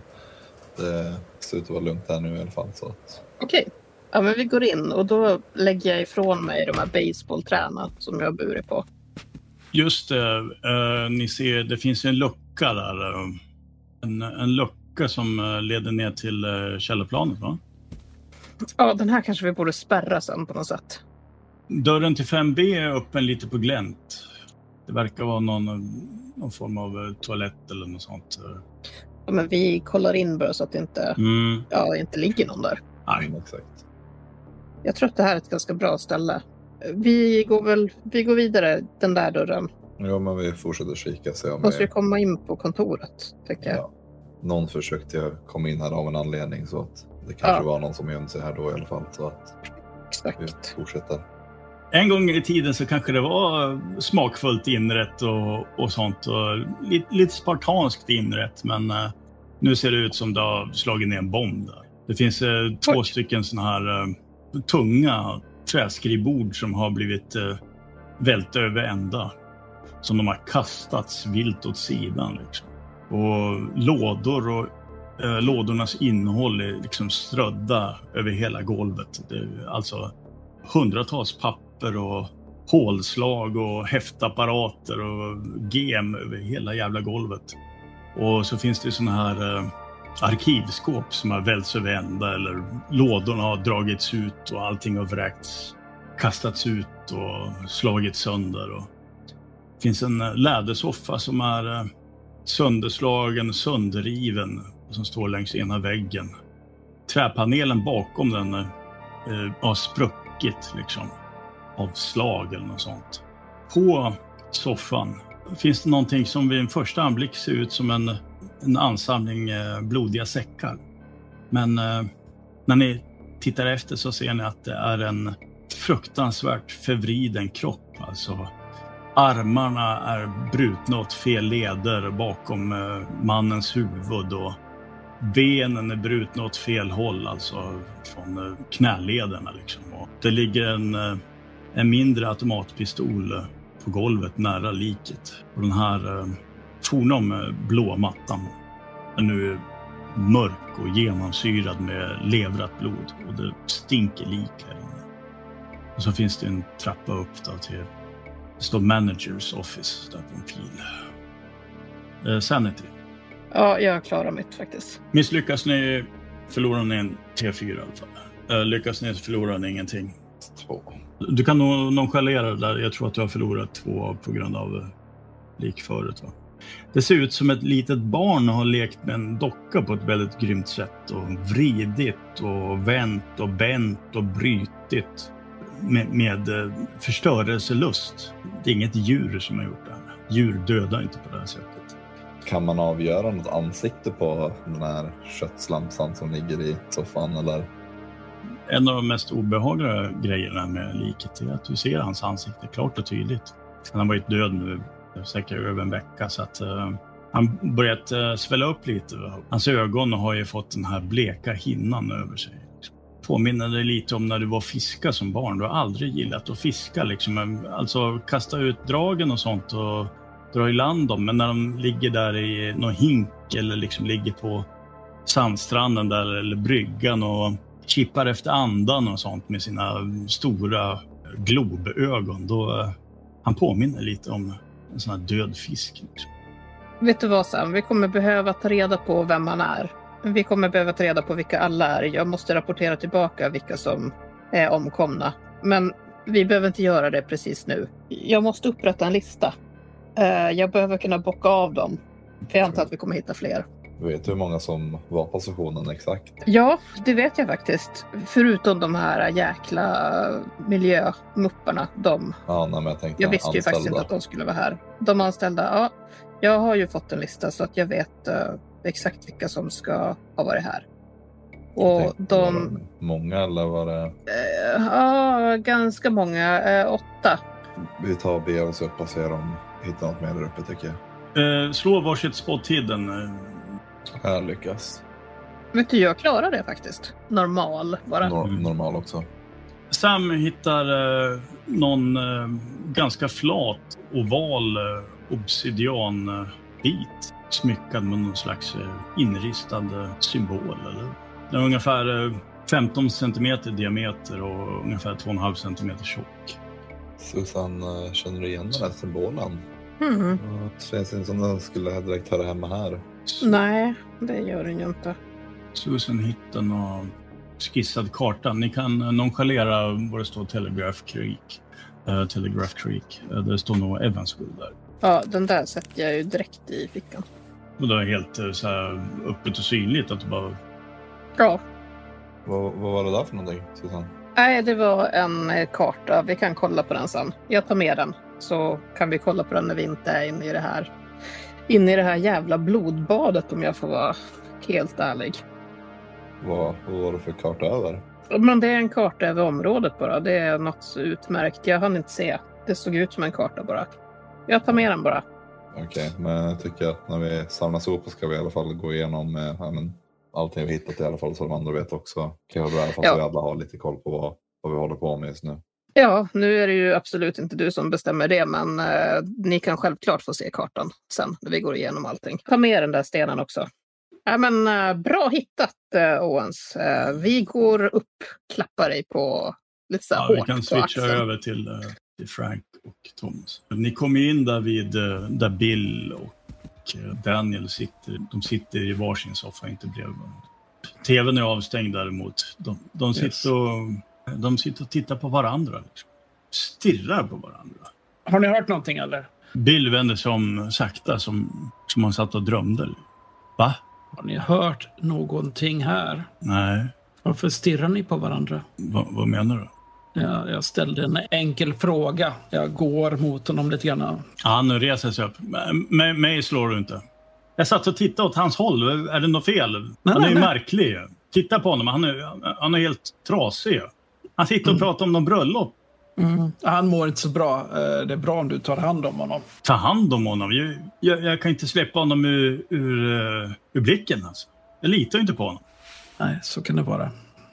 Det ser ut att vara lugnt här nu i alla fall. Så att, Okej. Ja, men vi går in och då lägger jag ifrån mig de här baseballträna som jag har burit på. Just det, eh, ni ser, det finns en lucka där. eh, En, en lucka som eh, leder ner till eh, källarplanet, va? Ja, den här kanske vi borde spärra sen på något sätt. Dörren till 5B är öppen lite på glänt. Det verkar vara någon, någon form av eh, toalett eller något sånt. Ja, men vi kollar in bara så att det inte, Mm, ja, inte ligger någon där. nej. exakt. Jag tror att det här är ett ganska bra ställe. Vi går väl vi går vidare den där dörren. Ja, men vi fortsätter kika se om Måste vi, ju komma in på kontoret, tycker jag. ja, Någon försökte komma in här av en anledning så att det kanske Ja. var någon som gömde sig här då i alla fall. Så att vi Exakt. fortsätter. En gång i tiden så kanske det var smakfullt inrätt och, och sånt. Och lite, lite spartanskt inrätt, men eh, nu ser det ut som det har slagit ner en bomb där. Det finns eh, två stycken såna här eh, tunga träskrivbord som har blivit eh, välta över ända. Som de har kastats vilt åt sidan. Liksom. Och lådor och eh, lådornas innehåll är liksom strödda över hela golvet. Det är alltså hundratals papper och hålslag och häftapparater och gem över hela jävla golvet. Och så finns det såna här eh, arkivskåp som har välts över ända eller lådorna har dragits ut och allting har vräkts, kastats ut och slagits sönder. Och det finns en eh, lädersoffa som är eh, sönderslagen, sönderriven som står längs ena väggen. Träpanelen bakom den eh, eh, har spruckit liksom av slag eller något sånt. På soffan finns det någonting som vid en första anblick ser ut som en, en ansamling eh, blodiga säckar. Men eh, när ni tittar efter så ser ni att det är en fruktansvärt förvriden kropp. Alltså, armarna är brutna åt fel leder bakom eh, mannens huvud och benen är brutna åt fel håll, alltså från knälederna. Liksom. Och det ligger en, en mindre automatpistol på golvet nära liket. Och den här fornom eh, blå mattan är nu mörk och genomsyrad med levrat blod och det stinker lik här inne. Och så finns det en trappa upp då till det står managers office där på en pil. Eh, Sanity. Ja, jag klarar mitt faktiskt. Misslyckas ni förlorar ni en T4 i alla fall. Eh, lyckas ni förlorar ni ingenting. Två. Du kan nog nonchalera det där. Jag tror att du har förlorat två på grund av eh, likföret. Va? Det ser ut som ett litet barn har lekt med en docka på ett väldigt grymt sätt och vridit och vänt och bänt och brytit med, med eh, förstörelselust. Det är inget djur som har gjort det här. Djur dödar inte på det här sättet. Kan man avgöra något ansikte på den här köttslamsan som ligger i soffan eller? En av de mest obehagliga grejerna med liket är att du ser hans ansikte klart och tydligt. Han har varit död nu säkert över en vecka så att uh, han börjat uh, svälla upp lite. Hans ögon har ju fått den här bleka hinnan över sig. Påminner dig lite om när du var fiska som barn. Du har aldrig gillat att fiska liksom. Alltså kasta ut dragen och sånt och dra i land dem. Men när de ligger där i någon hink eller liksom ligger på sandstranden där eller bryggan och kippar efter andan och sånt med sina stora globögon. Då, eh, han påminner lite om en sån här död fisk. Liksom. Vet du vad Sam, vi kommer behöva ta reda på vem han är. Vi kommer behöva ta reda på vilka alla är. Jag måste rapportera tillbaka vilka som är omkomna. Men vi behöver inte göra det precis nu. Jag måste upprätta en lista. Eh, jag behöver kunna bocka av dem. För jag antar att vi kommer hitta fler. Vet du hur många som var på stationen exakt? Ja, det vet jag faktiskt. Förutom de här jäkla miljömupparna. De. Ja, nej, men jag tänkte Jag visste ju faktiskt inte anställda. att de skulle vara här. De anställda, ja. Jag har ju fått en lista så att jag vet eh, exakt vilka som ska ha varit här. Och tänkte, var de... det Många eller var det? eh, Ja, ganska många. Eh, åtta. Vi tar och oss upp och ser om vi hittar något mer där uppe tycker jag. Slå varsitt spot hidden. Eh, Jag lyckas. Vet du, jag klarar det faktiskt. Normal bara. Nor- Mm. normal också. Sam hittar eh, någon eh, ganska flat oval eh, obsidianbit smyckad med någon slags eh, inristad eh, symbol. Eller? Den är ungefär eh, 15 centimeter i diameter och ungefär 2,5 centimeter tjock. Susan, eh, känner du igen den här symbolen? Mhm. Det känns inte som den skulle direkt höra hemma här. Nej, det gör den ju inte. Susan hittar någon skissad karta. Ni kan nonchalera vad det står Telegraph Creek. Eh, Telegraph Creek. Eh, det står nog Evansville där. Ja, den där sätter jag ju direkt i fickan. Och det är helt eh, så här öppet och synligt att det bara Ja. Vad, vad var det där för någonting, Susan? Nej, det var en karta. Vi kan kolla på den sen. Jag tar med den så kan vi kolla på den när vi inte är inne i det här. Inne i det här jävla blodbadet om jag får vara helt ärlig. Vad, vad var det för karta över? Men det är en karta över området bara. Det är något utmärkt. Jag hann inte se. Det såg ut som en karta bara. Jag tar med den bara. Okej, men jag tycker att när vi samlas ihop ska vi i alla fall gå igenom eh, men, allting vi hittat i alla fall så de andra vet också. Kan jag i alla fall Ja. så vi alla har lite koll på vad, vad vi håller på med just nu. Ja, nu är det ju absolut inte du som bestämmer det, men eh, ni kan självklart få se kartan sen när vi går igenom allting. Ta med den där stenen också. Ja, men, eh, bra hittat, eh, Owens. Eh, vi går upp, klappar dig på lite så här Ja, vi hårt kan på switcha axeln. över till, eh, till Frank och Thomas. Ni kommer in där vid eh, där Bill och eh, Daniel sitter, de sitter i varsin soffa, inte bredvid varandra. TVn är avstängd däremot. De, de, sitter, Yes. och, de sitter och tittar på varandra. Liksom. Stirrar på varandra. Har ni hört någonting eller? Bill vänder sig om sakta som, som han satt och drömde. Va? Har ni hört någonting här? Nej, Varför stirrar ni på varandra? Va, vad menar du? Jag, jag ställde en enkel fråga. Jag går mot honom lite grann. Han reser sig upp. M- mig- slår du inte. Jag satt och tittade åt hans håll. Är det något fel? han är nej, nej. märklig. Titta på honom. Han är, han är helt trasig. Han sitter och pratar om någon bröllop. Mm. Han mår inte så bra. Eh, Det är bra om du tar hand om honom. Ta hand om honom. Jag, jag, jag kan inte släppa honom ur, ur, eh, ur blicken. Alltså. Jag litar inte på honom. Nej, så kan det vara.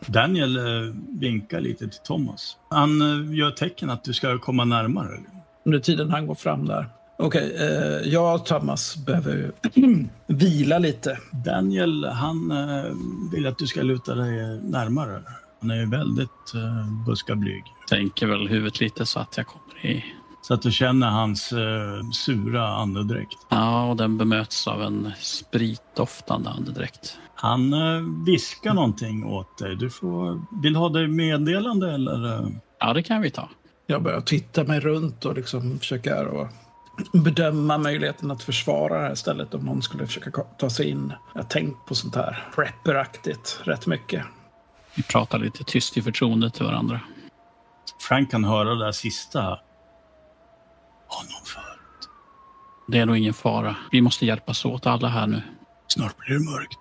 Daniel eh, vinkar lite till Thomas. Han gör tecken att du ska komma närmare. Under tiden han går fram där. Okej, eh, jag och Thomas behöver [clears throat] vila lite. Daniel, han eh, vill att du ska luta dig närmare. Han är ju väldigt eh, buskablyg. Tänker väl huvudet lite så att jag kommer i... Så att du känner hans eh, sura andedräkt. Ja, och den bemöts av en spritdoftande andedräkt. Han eh, viskar någonting åt dig. Du får, vill ha det meddelande eller? Ja, det kan vi ta. Jag börjar titta mig runt och liksom försöka och bedöma möjligheten att försvara det här stället om någon skulle försöka ta sig in. Jag har tänkt på sånt här prepperaktigt rätt mycket. Vi pratar lite tyst i förtroende till varandra. Frank kan höra det där sista. Honom förut. Det är nog ingen fara. Vi måste hjälpas åt alla här nu. Snart blir det mörkt.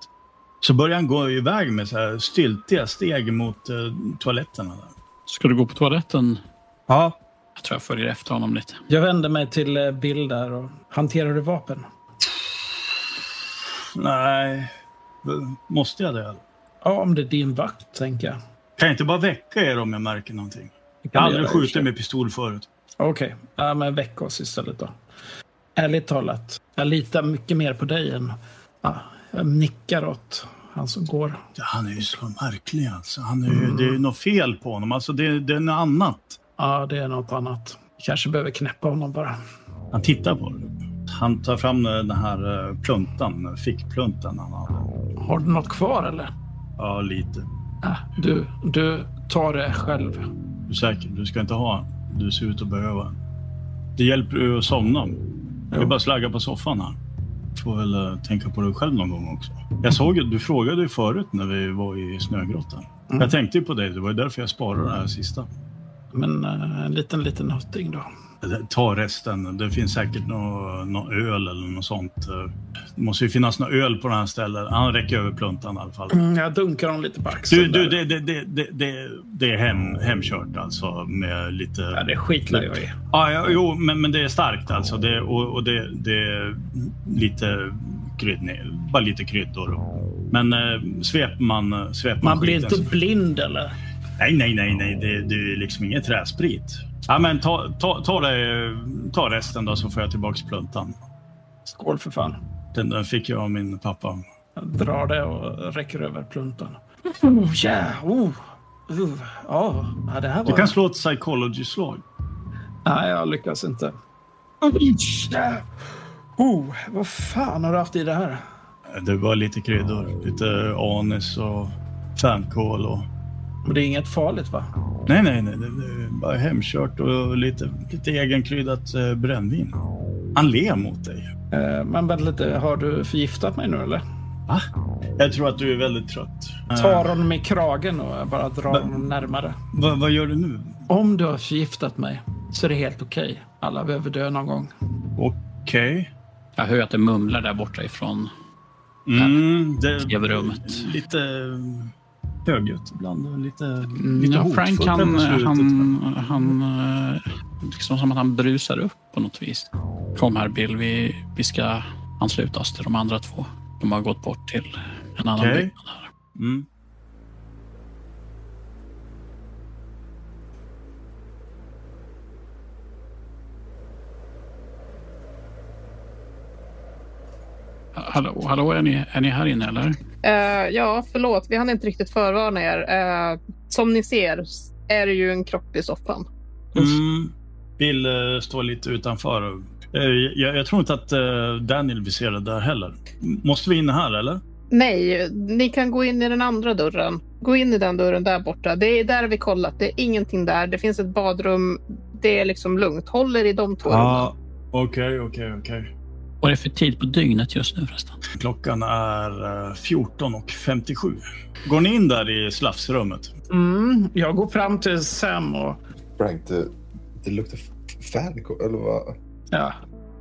Så börjar han gå iväg med så här styltiga steg mot eh, toaletterna. Där. Ska du gå på toaletten? Ja. Jag tror jag följer efter honom lite. Jag vänder mig till eh, Bill där och hanterar du vapen? Nej. Måste jag det? Ja, om det är din vakt, tänker jag. Kan jag inte bara väcka er om jag märker någonting? Jag har aldrig skjutit med pistol förut. Okej, ja, men väck oss istället då. Ärligt talat, jag litar mycket mer på dig än... Ja, jag nickar åt han som går. Ja, han är ju så märklig alltså. Han är ju, Det är ju något fel på honom. Alltså det, det är något annat. Ja, det är något annat. Kanske behöver knäppa honom bara. Han tittar på det. Han tar fram den här eh, pluntan, fickpluntan han hade. Har du något kvar eller? Ja, lite. Ah, du, du tar det själv. Du är säker? Du ska inte ha. Du ser ut att behöva. Det hjälper ju att somna. Jo. är bara slagga på soffan här. Får väl eh, tänka på dig själv någon gång också. Jag såg ju, du frågade ju förut när vi var i snögrottan. Mm. Jag tänkte ju på dig. Det var ju därför jag sparade det här sista. Men eh, en liten, liten hutting då. Ta resten. Det finns säkert någon nå öl eller något sånt. Det måste ju finnas något öl på det här stället. Han räcker över pluntan i alla fall. Mm, jag dunkar honom lite på axeln. Du, du det, det, det, det, är hem, hemkört alltså med lite... Ja, det skitlar jag i. Ja, ja, jo, men, men det är starkt alltså. Det, och och det, det är lite krydd, nej, bara lite kryddor. Men eh, sveper man, sveper Man blir skiten inte blind eller? Nej, nej, nej, nej. Det, det är liksom ingen träsprit. Ja, men ta, ta, ta, det, ta resten då så får jag tillbaka pluntan. Skål för fan. Den, den fick jag av min pappa. Jag drar det och räcker över pluntan. Oh, ja, oh. Uh, ja, ja, det här var... Du kan slå ett psychology-slag. Nej, jag lyckas inte. Oh, vad fan har du haft i det här? Det var lite kryddor. Lite anis och fänkål och... Men det är inget farligt va? Nej, nej, nej. Det, är bara hemkört och lite, lite egenkryddat eh, brännvin. Han ler mot dig. Eh, men vänta lite, har du förgiftat mig nu eller? Va? Jag tror att du är väldigt trött. Tar Eh, honom i kragen och bara drar honom närmare. vad, vad gör du nu? Om du har förgiftat mig så är det helt okej. Alla behöver dö någon gång. Okej. Jag hör att det mumlar där borta ifrån Mm, det tv-rummet. lite högljutt ibland. Lite, Mm, lite ja, Frank han, han, han eh, liksom som att han brusar upp på något vis. Kom här Bill, vi, vi ska ansluta oss till de andra två. De har gått bort till en annan Okej. byggnad här. Mm. Hallå, hallå är, ni, är ni här inne eller? Eh, ja, förlåt. Vi hann inte riktigt förvarna er. Eh, som ni ser är det ju en kropp i soffan. Mm. Bill eh, står lite utanför. Jag, jag tror inte att Daniel vill se det där heller. Måste vi in här eller? Nej, ni kan gå in i den andra dörren. Gå in i den dörren där borta. Det är där vi kollat. Det är ingenting där. Det finns ett badrum. Det är liksom lugnt. Håll er i de två. Ja, okej, okej, okej. Vad är det för tid på dygnet just nu förresten? Klockan är eh, 14.57. Går ni in där i slafsrummet? Mm, jag går fram till Sam och Frank, det, det luktar fan eller vad? ja,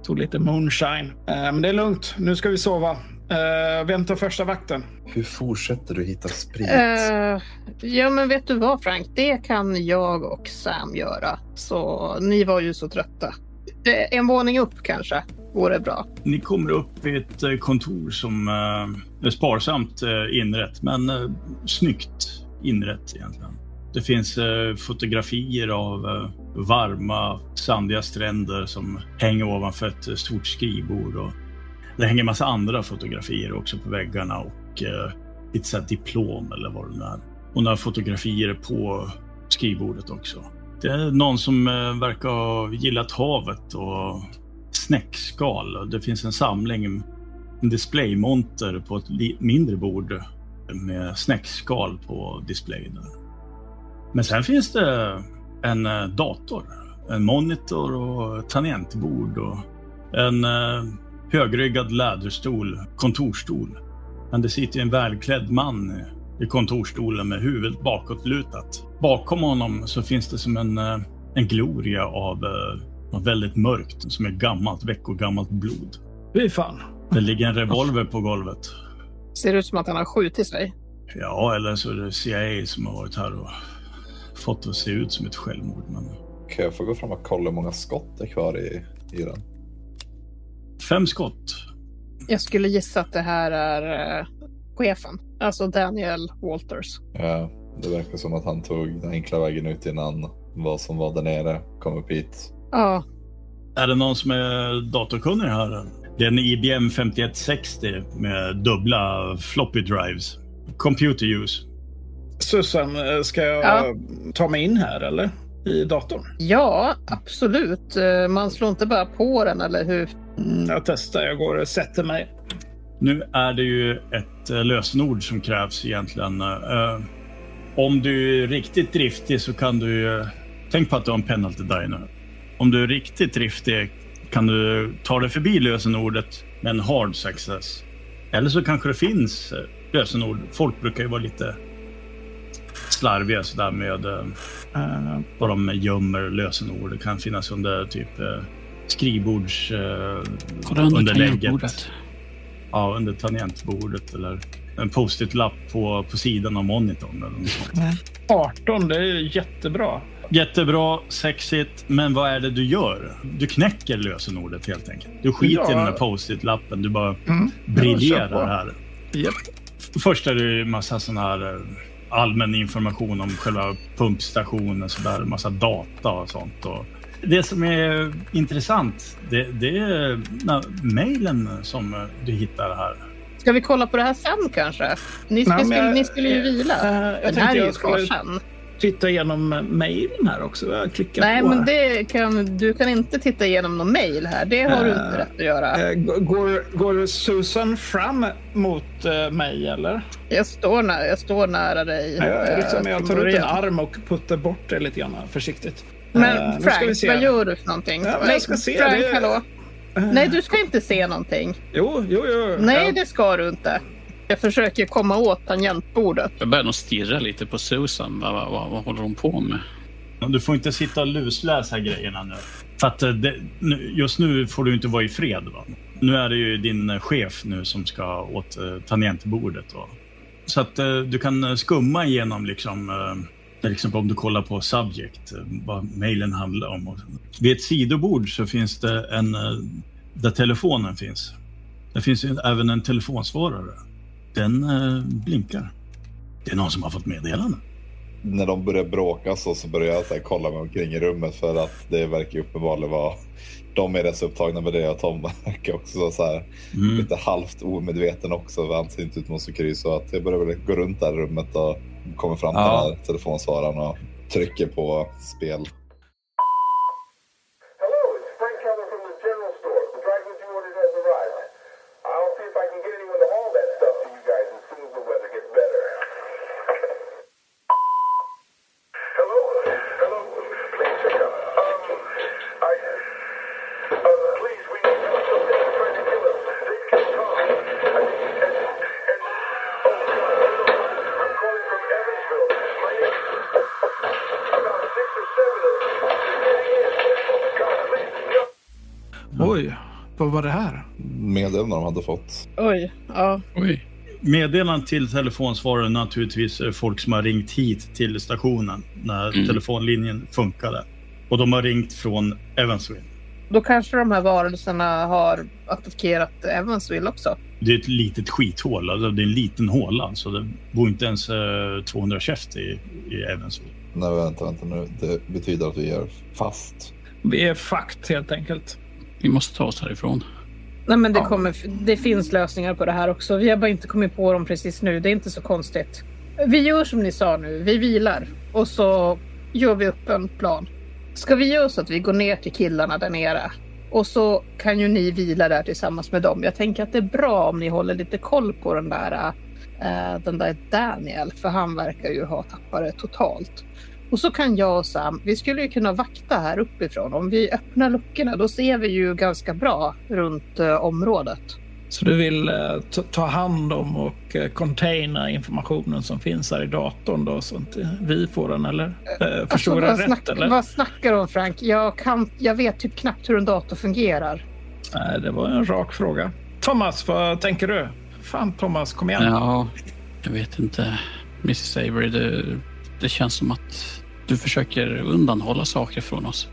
tog lite moonshine. Eh, men det är lugnt. Nu ska vi sova. Uh, vem tar första vakten? Hur fortsätter du hitta sprit? Eh, ja, men vet du vad Frank? Det kan jag och Sam göra. Så ni var ju så trötta. Eh, En våning upp kanske vore bra. Ni kommer upp i ett eh, kontor som eh, är sparsamt eh, inrett, men snyggt inrett egentligen. Det finns fotografier av varma, sandiga stränder som hänger ovanför ett stort skrivbord. Och det hänger massa andra fotografier också på väggarna och lite så här diplom eller vad det nu är. Och några fotografier på skrivbordet också. Det är någon som verkar ha gillat havet och snäckskal. Det finns en samling, en displaymonter på ett mindre bord med snäckskal på displayen. Men sen finns det en eh, dator, en monitor och tangentbord och en eh, högryggad läderstol, kontorstol. Men det sitter en välklädd man i kontorstolen med huvudet bakåtlutat. Bakom honom så finns det som en, eh, en gloria av något väldigt mörkt, som är gammalt, veckogammalt blod. Fy fan. Det ligger en revolver på golvet. Ser ut som att han har skjutit sig. Ja, eller så är det CIA som har varit här och fått det att se ut som ett självmord. Men Kan jag få gå fram och kolla hur många skott det är kvar i, i den? fem skott. Jag skulle gissa att det här är eh, chefen. Alltså Daniel Walters. Ja, det verkar som att han tog den enkla vägen ut innan vad som var där nere kom upp hit. Ja, Är det någon som är datorkunnig här? Det är en IBM 5160 med dubbla floppy drives. Computer use. Susan, eh, ska jag Ja. ta mig in här eller? I datorn? ja absolut. Eh, Man slår inte bara på den, eller hur? Mm, jag testar. Jag går och sätter mig. Nu är det ju ett eh, lösenord som krävs egentligen. Om du är riktigt driftig så kan du... ju- Tänk på att du har en penalty die nu. Om du är riktigt driftig kan du ta dig förbi lösenordet med en hard success. Eller så kanske det finns eh, lösenord. Folk brukar ju vara lite slarviga sådär med Eh, vad de gömmer lösenord. Det kan finnas under typ eh, skrivbords... Eh, Kolla under underlägget. tangentbordet. Ja, under tangentbordet eller en post-it-lapp på, på sidan av monitorn. Eller något sånt. 18, det är jättebra. Jättebra, sexigt, men vad är det du gör? Du knäcker lösenordet helt enkelt. Du skiter Ja. i den där post-it-lappen. Du bara Mm. briljerar här. Japp. Först är det ju massa sån här eh, allmän information om själva pumpstationen, så där, massa data och sånt. Och det som är intressant, det, det är mejlen som eh, du hittar här. Ska vi kolla på det här sen kanske? Ni, ska, Nej, men skulle, jag- ni skulle ju vila. Eh, jag Den här är ju kvar skulle sen. titta igenom mejlen här också. Jag klickar Nej, på men det kan, du kan inte titta igenom någon mail här. Det har du Eh, inte rätt att göra. Eh, g- Går, går Susan fram mot eh, mig eller? Jag står, nära, jag står nära dig. Jag, eh, liksom, jag tar ut en arm och puttar bort det lite grann försiktigt. Men Eh, Frank, vad gör du för någonting? Ja, men jag ska se, Frank, det- hallå? Eh, Nej, du ska inte se någonting. Jo, jo, jo. Nej, Jag- det ska du inte. Jag försöker komma åt tangentbordet. Jag börjar nog stirra lite på Susan. Vad, vad, vad, vad håller hon på med? Du får inte sitta och lusläsa grejerna nu. För att eh, det, just nu får du inte vara i fred. Va? Nu är det ju din eh, chef nu som ska åt eh, tangentbordet. Va? Så att du kan skumma igenom liksom, till exempel om du kollar på subject, vad mejlen handlar om. Vid ett sidobord så finns det en, där telefonen finns. Det finns ju även en telefonsvarare. Den eh, blinkar. Det är någon som har fått meddelande. När de börjar bråka så, så börjar jag så här, kolla mig omkring i rummet för att det verkar uppenbarligen vara de är rätt så upptagna med det och Tom verkar också så här, Mm. lite halvt omedveten också. Han ser inte ut som så kry så att jag börjar väl gå runt där i rummet och kommer fram till Ja. telefonsvararen och trycker på spel. Meddelanden de hade fått. Oj, ja. Oj. Meddelandet till telefonsvararen naturligtvis är folk som har ringt hit till stationen när Mm. telefonlinjen funkade. Och de har ringt från Evansville. Då kanske de här varelserna har attackerat Evansville också. Det är ett litet skithål. Alltså det är en liten håla. Så det bor inte ens eh, 200 käft i, i Evansville. Nej, vänta, vänta nu. Det betyder att vi är fast. Vi är fakt helt enkelt. Vi måste ta oss härifrån. Nej, men det, Ja. kommer, det finns lösningar på det här också. Vi har bara inte kommit på dem precis nu. Det är inte så konstigt. Vi gör som ni sa nu. Vi vilar och så gör vi upp en plan. Ska vi göra så att vi går ner till killarna där nere och så kan ju ni vila där tillsammans med dem. Jag tänker att det är bra om ni håller lite koll på den där, eh, den där Daniel, för han verkar ju ha tappat det totalt. Och så kan jag och Sam, vi skulle ju kunna vakta här uppifrån. Om vi öppnar luckorna då ser vi ju ganska bra runt eh, området. Så du vill eh, ta- hand om och eh, containa informationen som finns här i datorn då så att eh, vi får den eller? Eh, förstår Alltså, jag vad, rätt snack, eller? vad snackar du om Frank? Jag, kan, jag vet typ knappt hur en dator fungerar. Nej, det var en rak fråga. Thomas, vad tänker du? Fan Thomas, kom igen. Ja, jag vet inte. Mrs Avery, det, det känns som att du försöker undanhålla saker från oss.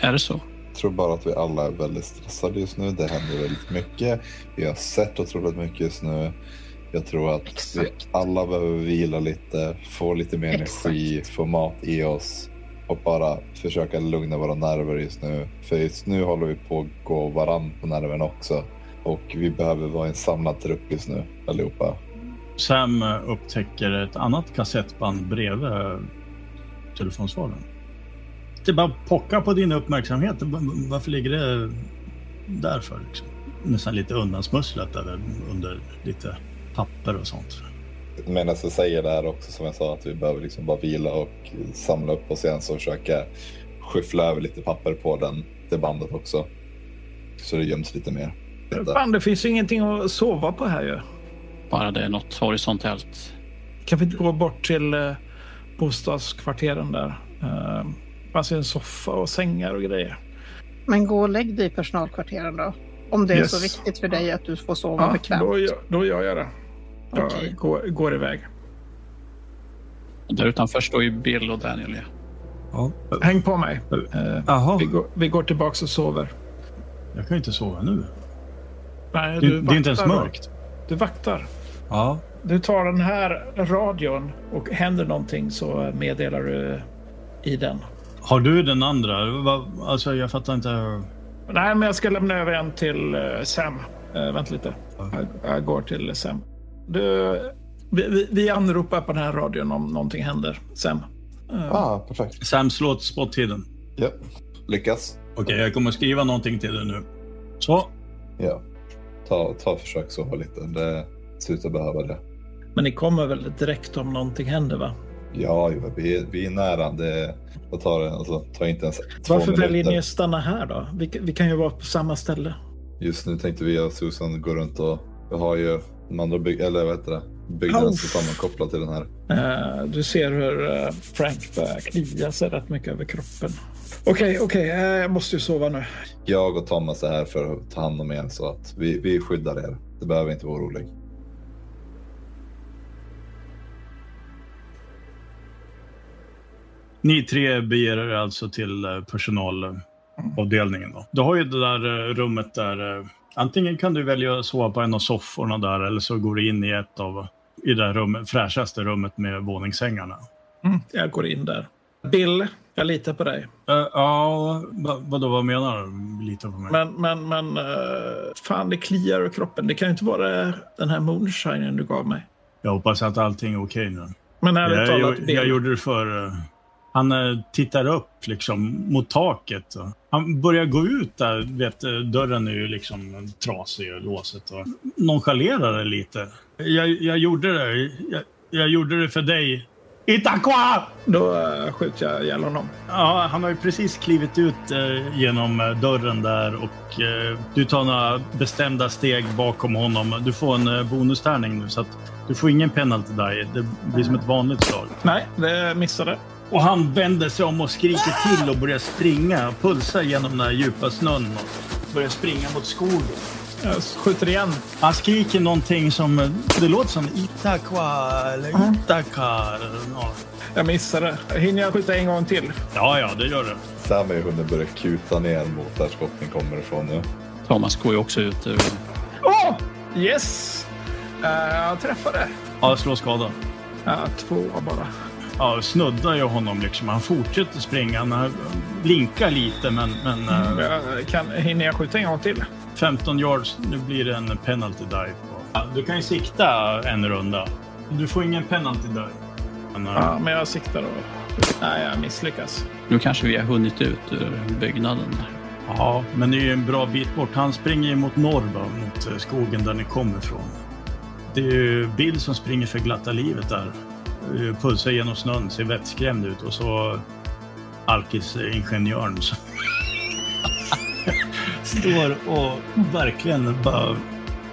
Är det så? Jag tror bara att vi alla är väldigt stressade just nu. Det händer väldigt mycket. Vi har sett otroligt mycket just nu. Jag tror att vi Exakt. alla behöver vila lite, få lite mer Exakt. energi, få mat i oss och bara försöka lugna våra nerver just nu. För just nu håller vi på att gå varann på nerven också. Och vi behöver vara en samlad trupp just nu, allihopa. Sam upptäcker ett annat kassettband bredvid telefonsvararen. Det bara pockar på din uppmärksamhet. Varför ligger det där för? Liksom? Nästan lite undansmusslat där under lite papper och sånt. Medan jag säger det här också som jag sa att vi behöver liksom bara vila och samla upp oss igen så försöka skyffla över lite papper på den, det bandet också. Så det göms lite mer. Lite. Fan, det finns ju ingenting att sova på här ju. Bara det är något horisontellt. Kan vi inte gå bort till eh, bostadskvarteren där? Eh, fanns ju en soffa och sängar och grejer. Men gå och lägg dig i personalkvarteren då. Om det är Yes. så viktigt för dig att du får sova Ja, bekvämt. då, gör- då gör jag det. Jag Okej. går, går iväg. Där utanför står ju Bill och Daniel. Ja. Ja. Häng på mig. Eh, Jaha, vi, går, vi går tillbaka och sover. jag kan ju inte sova nu. Nej, Det, du det är inte ens då. mörkt. Du vaktar. Ja. Du tar den här radion och händer någonting så meddelar du i den. Har du den andra? Alltså, jag fattar inte. Nej, men jag ska lämna över en till uh, Sam. Uh, vänta lite. Jag, jag går till Sam. Du, vi, vi, anropar på den här radion om någonting händer. Sam. Eh, Ah, perfekt. Sam, slå ett spot hidden. Ja, lyckas. Okej, jag kommer skriva någonting till dig nu. Så. Ja, ta, ta försök sova lite. Det ser ut att behöva det. Men ni kommer väl direkt om någonting händer, va? Ja, vi, är- vi är nära. Det, tar, alltså, tar inte ens Varför väljer ni att stanna här då? Vi, vi kan ju vara på samma ställe. Just nu tänkte vi och Susan gå runt och vi har ju de andra bygg, eller vad heter det? byggnaden Au. som sammankopplat till den här. Eh, du ser hur eh, Frank börjar klia sig rätt mycket över kroppen. Okej, okej, eh, jag måste ju sova nu. Jag och Thomas är här för att ta hand om er så att vi, vi skyddar er. Det behöver inte vara orolig. Ni tre beger er alltså till eh, personalavdelningen. Då. Du har ju det där eh, rummet där. eh, Antingen kan du välja att sova på en av sofforna där eller så går du in i ett av i det rummet, fräschaste rummet med våningssängarna. Mm, jag går in där. Bill, jag litar på dig. Uh, ja, va, vadå, vad menar du? Lita på mig? Men, men, men... eh, fan, det kliar i kroppen. Det kan ju inte vara den här moonshinen du gav mig. Jag hoppas att allting är okej nu. Men ärligt Jag, talat, Bill. jag gjorde det för uh, Han eh, tittar upp liksom mot taket. Han börjar gå ut där. Vet, eh, dörren är ju liksom trasig och låset. Och nonchalerar det lite. Jag, jag gjorde det. Jag, jag gjorde det för dig. Itakwa! Då eh, skjuter jag ihjäl honom. Ja, han har ju precis klivit ut eh, genom dörren där och eh, du tar några bestämda steg bakom honom. Du får en eh, bonustärning nu så att du får ingen penalty die. Det blir som ett vanligt slag. Nej, det missade. Och han vänder sig om och skriker till och börjar springa. Pulsar genom den här djupa snön och börjar springa mot skogen. Jag skjuter igen. Han skriker någonting som... Det låter som Itakwa eller Itakar. Ja, Jag missade. Hinner jag skjuta en gång till? ja, ja, det gör det. Sam har ju hunnit börja kuta ner mot där skotten kommer ifrån nu. Thomas går ju också ut ur... Åh! Yes! Eh, jag träffade. Ja, slå skada. Ja, två bara. Ja, snuddar ju honom liksom. Han fortsätter springa. Han blinkar lite men, men eh, Jag kan, hinner jag skjuta en gång till? 15 yards, nu blir det en penalty dive. Ja, du kan ju sikta en runda. Du får ingen penalty dive. Men, eh, Ja, men jag siktar och... Nej, jag misslyckas. Nu kanske vi har hunnit ut ur byggnaden. ja, men det är ju en bra bit bort. Han springer ju mot norr, va? mot eh, skogen där ni kommer ifrån. Det är ju Bill som springer för glatta livet där. Eh, Pulsar genom snön, ser vettskrämd ut och så Alkis-ingenjören som [laughs] står och verkligen bara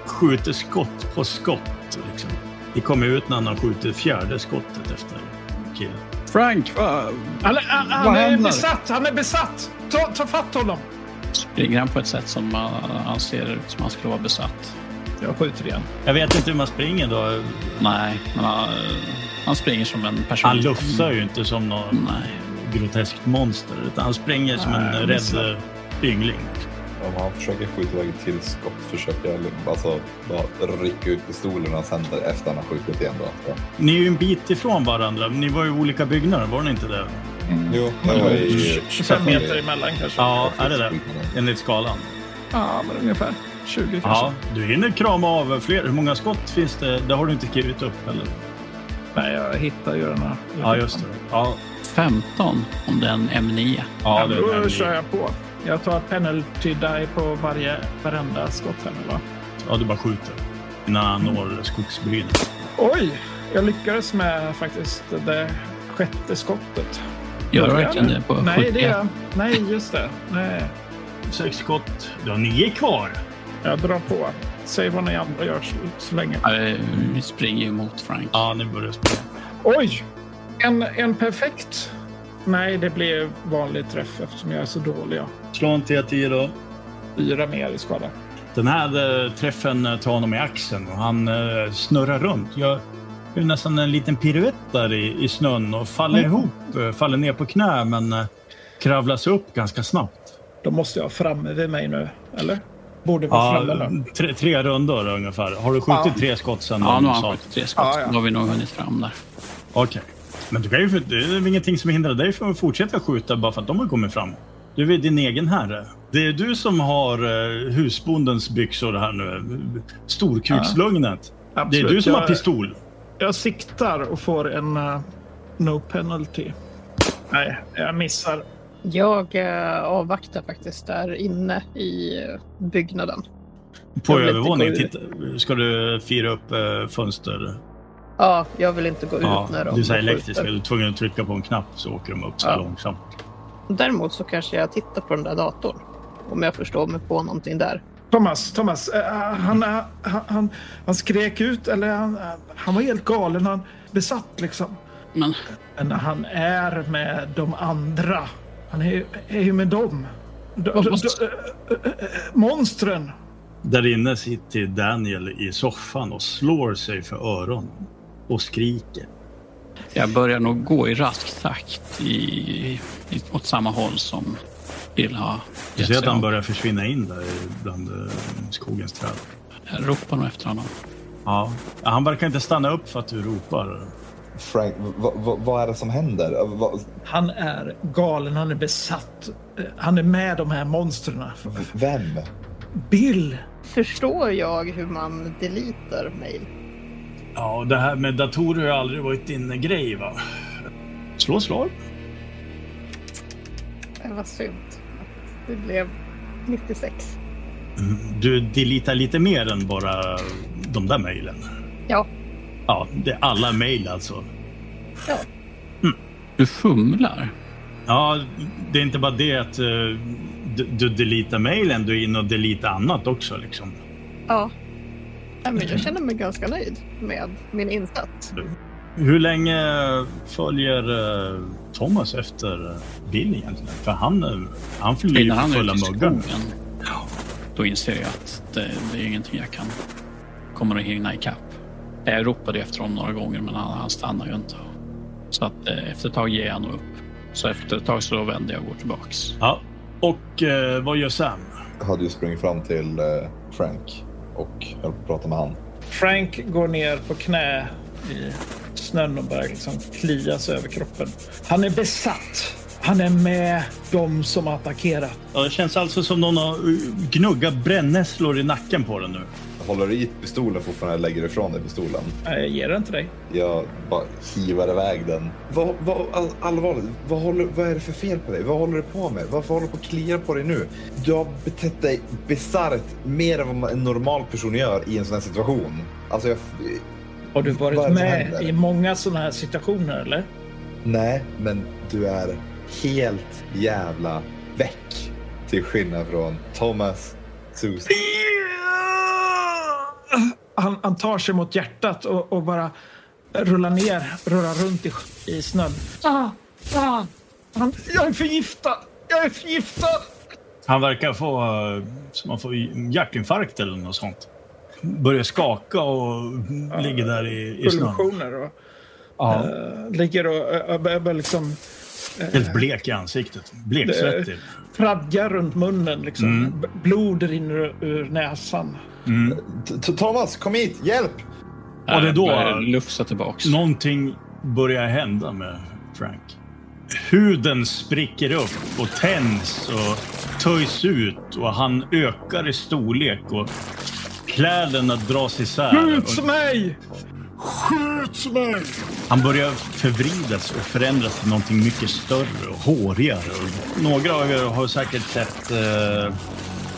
skjuter skott på skott. Liksom. Det kommer ut när han har skjutit fjärde skottet efter killen. Frank, vad... Han, är- han, han Vad är händer? besatt! Han är besatt! Ta, ta fatt honom! Springer han på ett sätt som uh, han ser ut som han skulle vara besatt? Jag skjuter igen. Jag vet inte hur man springer då. Nej, men han, han springer som en person. Han lufsar ju inte som någon Nej. groteskt monster. Utan han springer som en Nej, rädd missar. eh, yngling. Om han försöker skjuta iväg ett till skott försöker jag alltså bara rycka ut pistolen och sen efter han har skjutit igen då. Ja. Ni är ju en bit ifrån varandra. Ni var ju i olika byggnader, var ni inte det? Jo, jag var i... 25 meter emellan kanske. Ja, är det det? Enligt skalan. Ja, men ungefär 20 kanske. Ja, du hinner krama av fler. Hur många skott finns det? Det har du inte skrivit upp heller. Nej, jag hittar ju den här. Ja, just det. Ja, 15 om det är en M9. ja Ja, det då kör jag på. Jag tar penalty die på varje, varenda skott här nu va? Ja, du bara skjuter. Innan han når skogsbrynet. Oj! Jag lyckades med faktiskt det sjätte skottet. Gör du verkligen det på Nej, det 71? är Nej, just det. Nej. Sex skott. Du har nio kvar. Jag drar på. Säg vad ni andra gör så, så länge. Ja, Vi springer ju mot Frank. Ja, ni börjar springa. Oj! En, en perfekt. Nej, det blev vanlig träff eftersom jag är så dålig. Ja. Slå en T10 då. Fyra mer i skada. Den här eh, träffen eh, tar honom i axeln och han eh, snurrar runt. Gör gör nästan en liten piruett där i, i snön och faller Mm. ihop. eh, Faller ner på knä men kravlas upp ganska snabbt. Då måste jag framme vid mig nu, eller? Borde vara framme Ja, nu. tre, tre rundor ungefär. Har du skjutit Ja. tre skott sen Ja, nu har han skjutit tre skott. Ja, ja. Då har vi nog hunnit fram där. Okej. Men du kan ju, det är väl ingenting som hindrar dig från att fortsätta skjuta bara för att de har kommit fram. Du är din egen herre. Det är du som har eh, husbondens byxor här nu. Storkukslugnet. Det är du som jag, har pistol. Jag siktar och får en uh, no penalty. Nej, jag missar. Jag eh, avvaktar faktiskt där inne i byggnaden. På övervåningen. Titta, ska du fira upp eh, fönster? Ja, jag vill inte gå Ja, ut när de du säger skjuter. elektrisk. Är du tvungen att trycka på en knapp så åker de upp så Ja. långsamt. Däremot så kanske jag tittar på den där datorn. Om jag förstår mig på någonting där. Thomas, Thomas, eh, han, eh, han, han, han skrek ut, eller han, eh, han var helt galen. Han besatt liksom. Men Men han är med de andra. Han är, är ju med dem. D- måste- eh, eh, monstren. Där inne sitter Daniel i soffan och slår sig för öronen och skriker. jag börjar nog gå i rask takt i, i, åt samma håll som Bill har Du ser att han börjar försvinna in där bland eh, skogens träd. Jag ropar nog efter honom. Ja. Han verkar inte stanna upp för att du ropar. Frank, vad- är det som händer? Vad- Han är galen, han är besatt. Eh, Han är med de här monstren. vem? Bill! Förstår jag hur man deletar mail? Ja, det här med datorer har aldrig varit din grej va? Slå slag. Det var synd att det blev 96. Mm, Du deletar lite mer än bara de där mejlen. Ja, Ja, det är alla mejl alltså. ja. Du fumlar. Ja, det är inte bara det att eh, du, du deletar mejlen, du är inne och deletar annat också liksom. ja. ja men jag känner mig ganska nöjd med min insats. Hur länge följer eh, Thomas efter Bill egentligen? För han, eh, han fyller ju Innan han är fulla ute i muggar. skogen. Då inser jag att det, det är ingenting jag kan kommer att hinna ikapp. Jag ropade efter honom några gånger men han, han stannar ju inte. Så att eh, efter ett tag ger jag nog upp. Så efter ett tag så vänder jag och går tillbaks. Ja. Och eh, vad gör Sam? Jag hade ju sprungit fram till eh, Frank och höll på att prata med han. Frank går ner på knä i snön och börjar liksom klia sig över kroppen. Han är besatt. Han är med de som har attackerat. Ja, det känns alltså som någon har eh, gnuggat brännässlor i nacken på den nu. Håller du i pistolen fortfarande eller lägger ifrån dig pistolen? Nej, Jag ger den till dig. Jag bara hivar iväg den. Vad, vad, all, allvarligt, vad, håller, vad är det för fel på dig? Vad håller du på med? Varför håller du på att klia på dig nu? Du har betett dig bisarrt mer än vad en normal person gör i en sån här situation. Alltså jag... Har du varit med i många sådana här situationer eller? Nej, men du är helt jävla väck. Till skillnad från Thomas Susan. Han, han tar sig mot hjärtat och, och bara rullar ner, rullar runt i, i snön. Ah, ah, han, jag är förgiftad! Jag är förgiftad! Han verkar få, som man får hjärtinfarkt eller något sånt. Börjar skaka och ligger där i, i snön. Pulsioner och Ja, eh, ligger och börjar liksom helt blek i ansiktet. Bleksvettig. fradga runt munnen. Liksom. Mm. Blod rinner ur, näsan. Mm. Thomas, kom hit! Hjälp! Och det är då- Jag börjar lufsa tillbaks. Någonting börjar hända med Frank. Huden spricker upp och tänds och töjs ut och han ökar i storlek och kläderna dras isär. Skjut Och mig! han börjar förvridas och förändras till någonting mycket större och hårigare. Och några av er har säkert sett eh,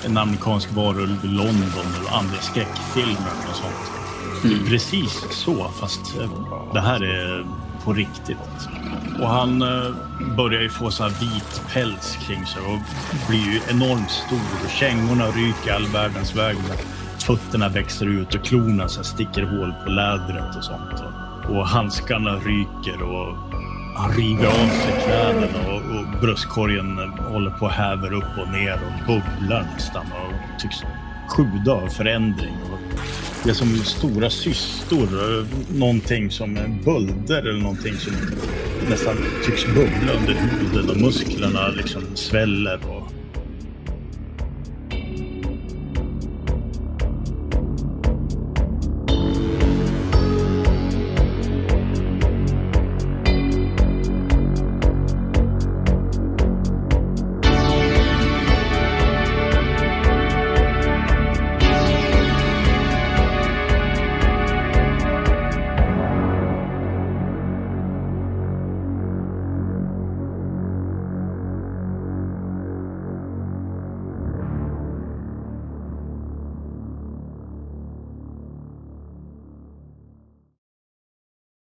en amerikansk varulv i London eller andra skräckfilmer och sånt. Det är precis så, fast eh, det här är på riktigt. Och han eh, börjar ju få så här vit päls kring sig och blir ju enormt stor. Och kängorna ryker all världens väg. Fötterna växer ut och klorna så sticker hål på lädret och sånt. Och, och handskarna ryker och han river av sig kläderna och, och bröstkorgen håller på att häver upp och ner och bubblar nästan och tycks sjuda av förändring. Och det är som stora cystor, någonting som bölder eller någonting som nästan tycks bubbla under huden och musklerna liksom sväller. Och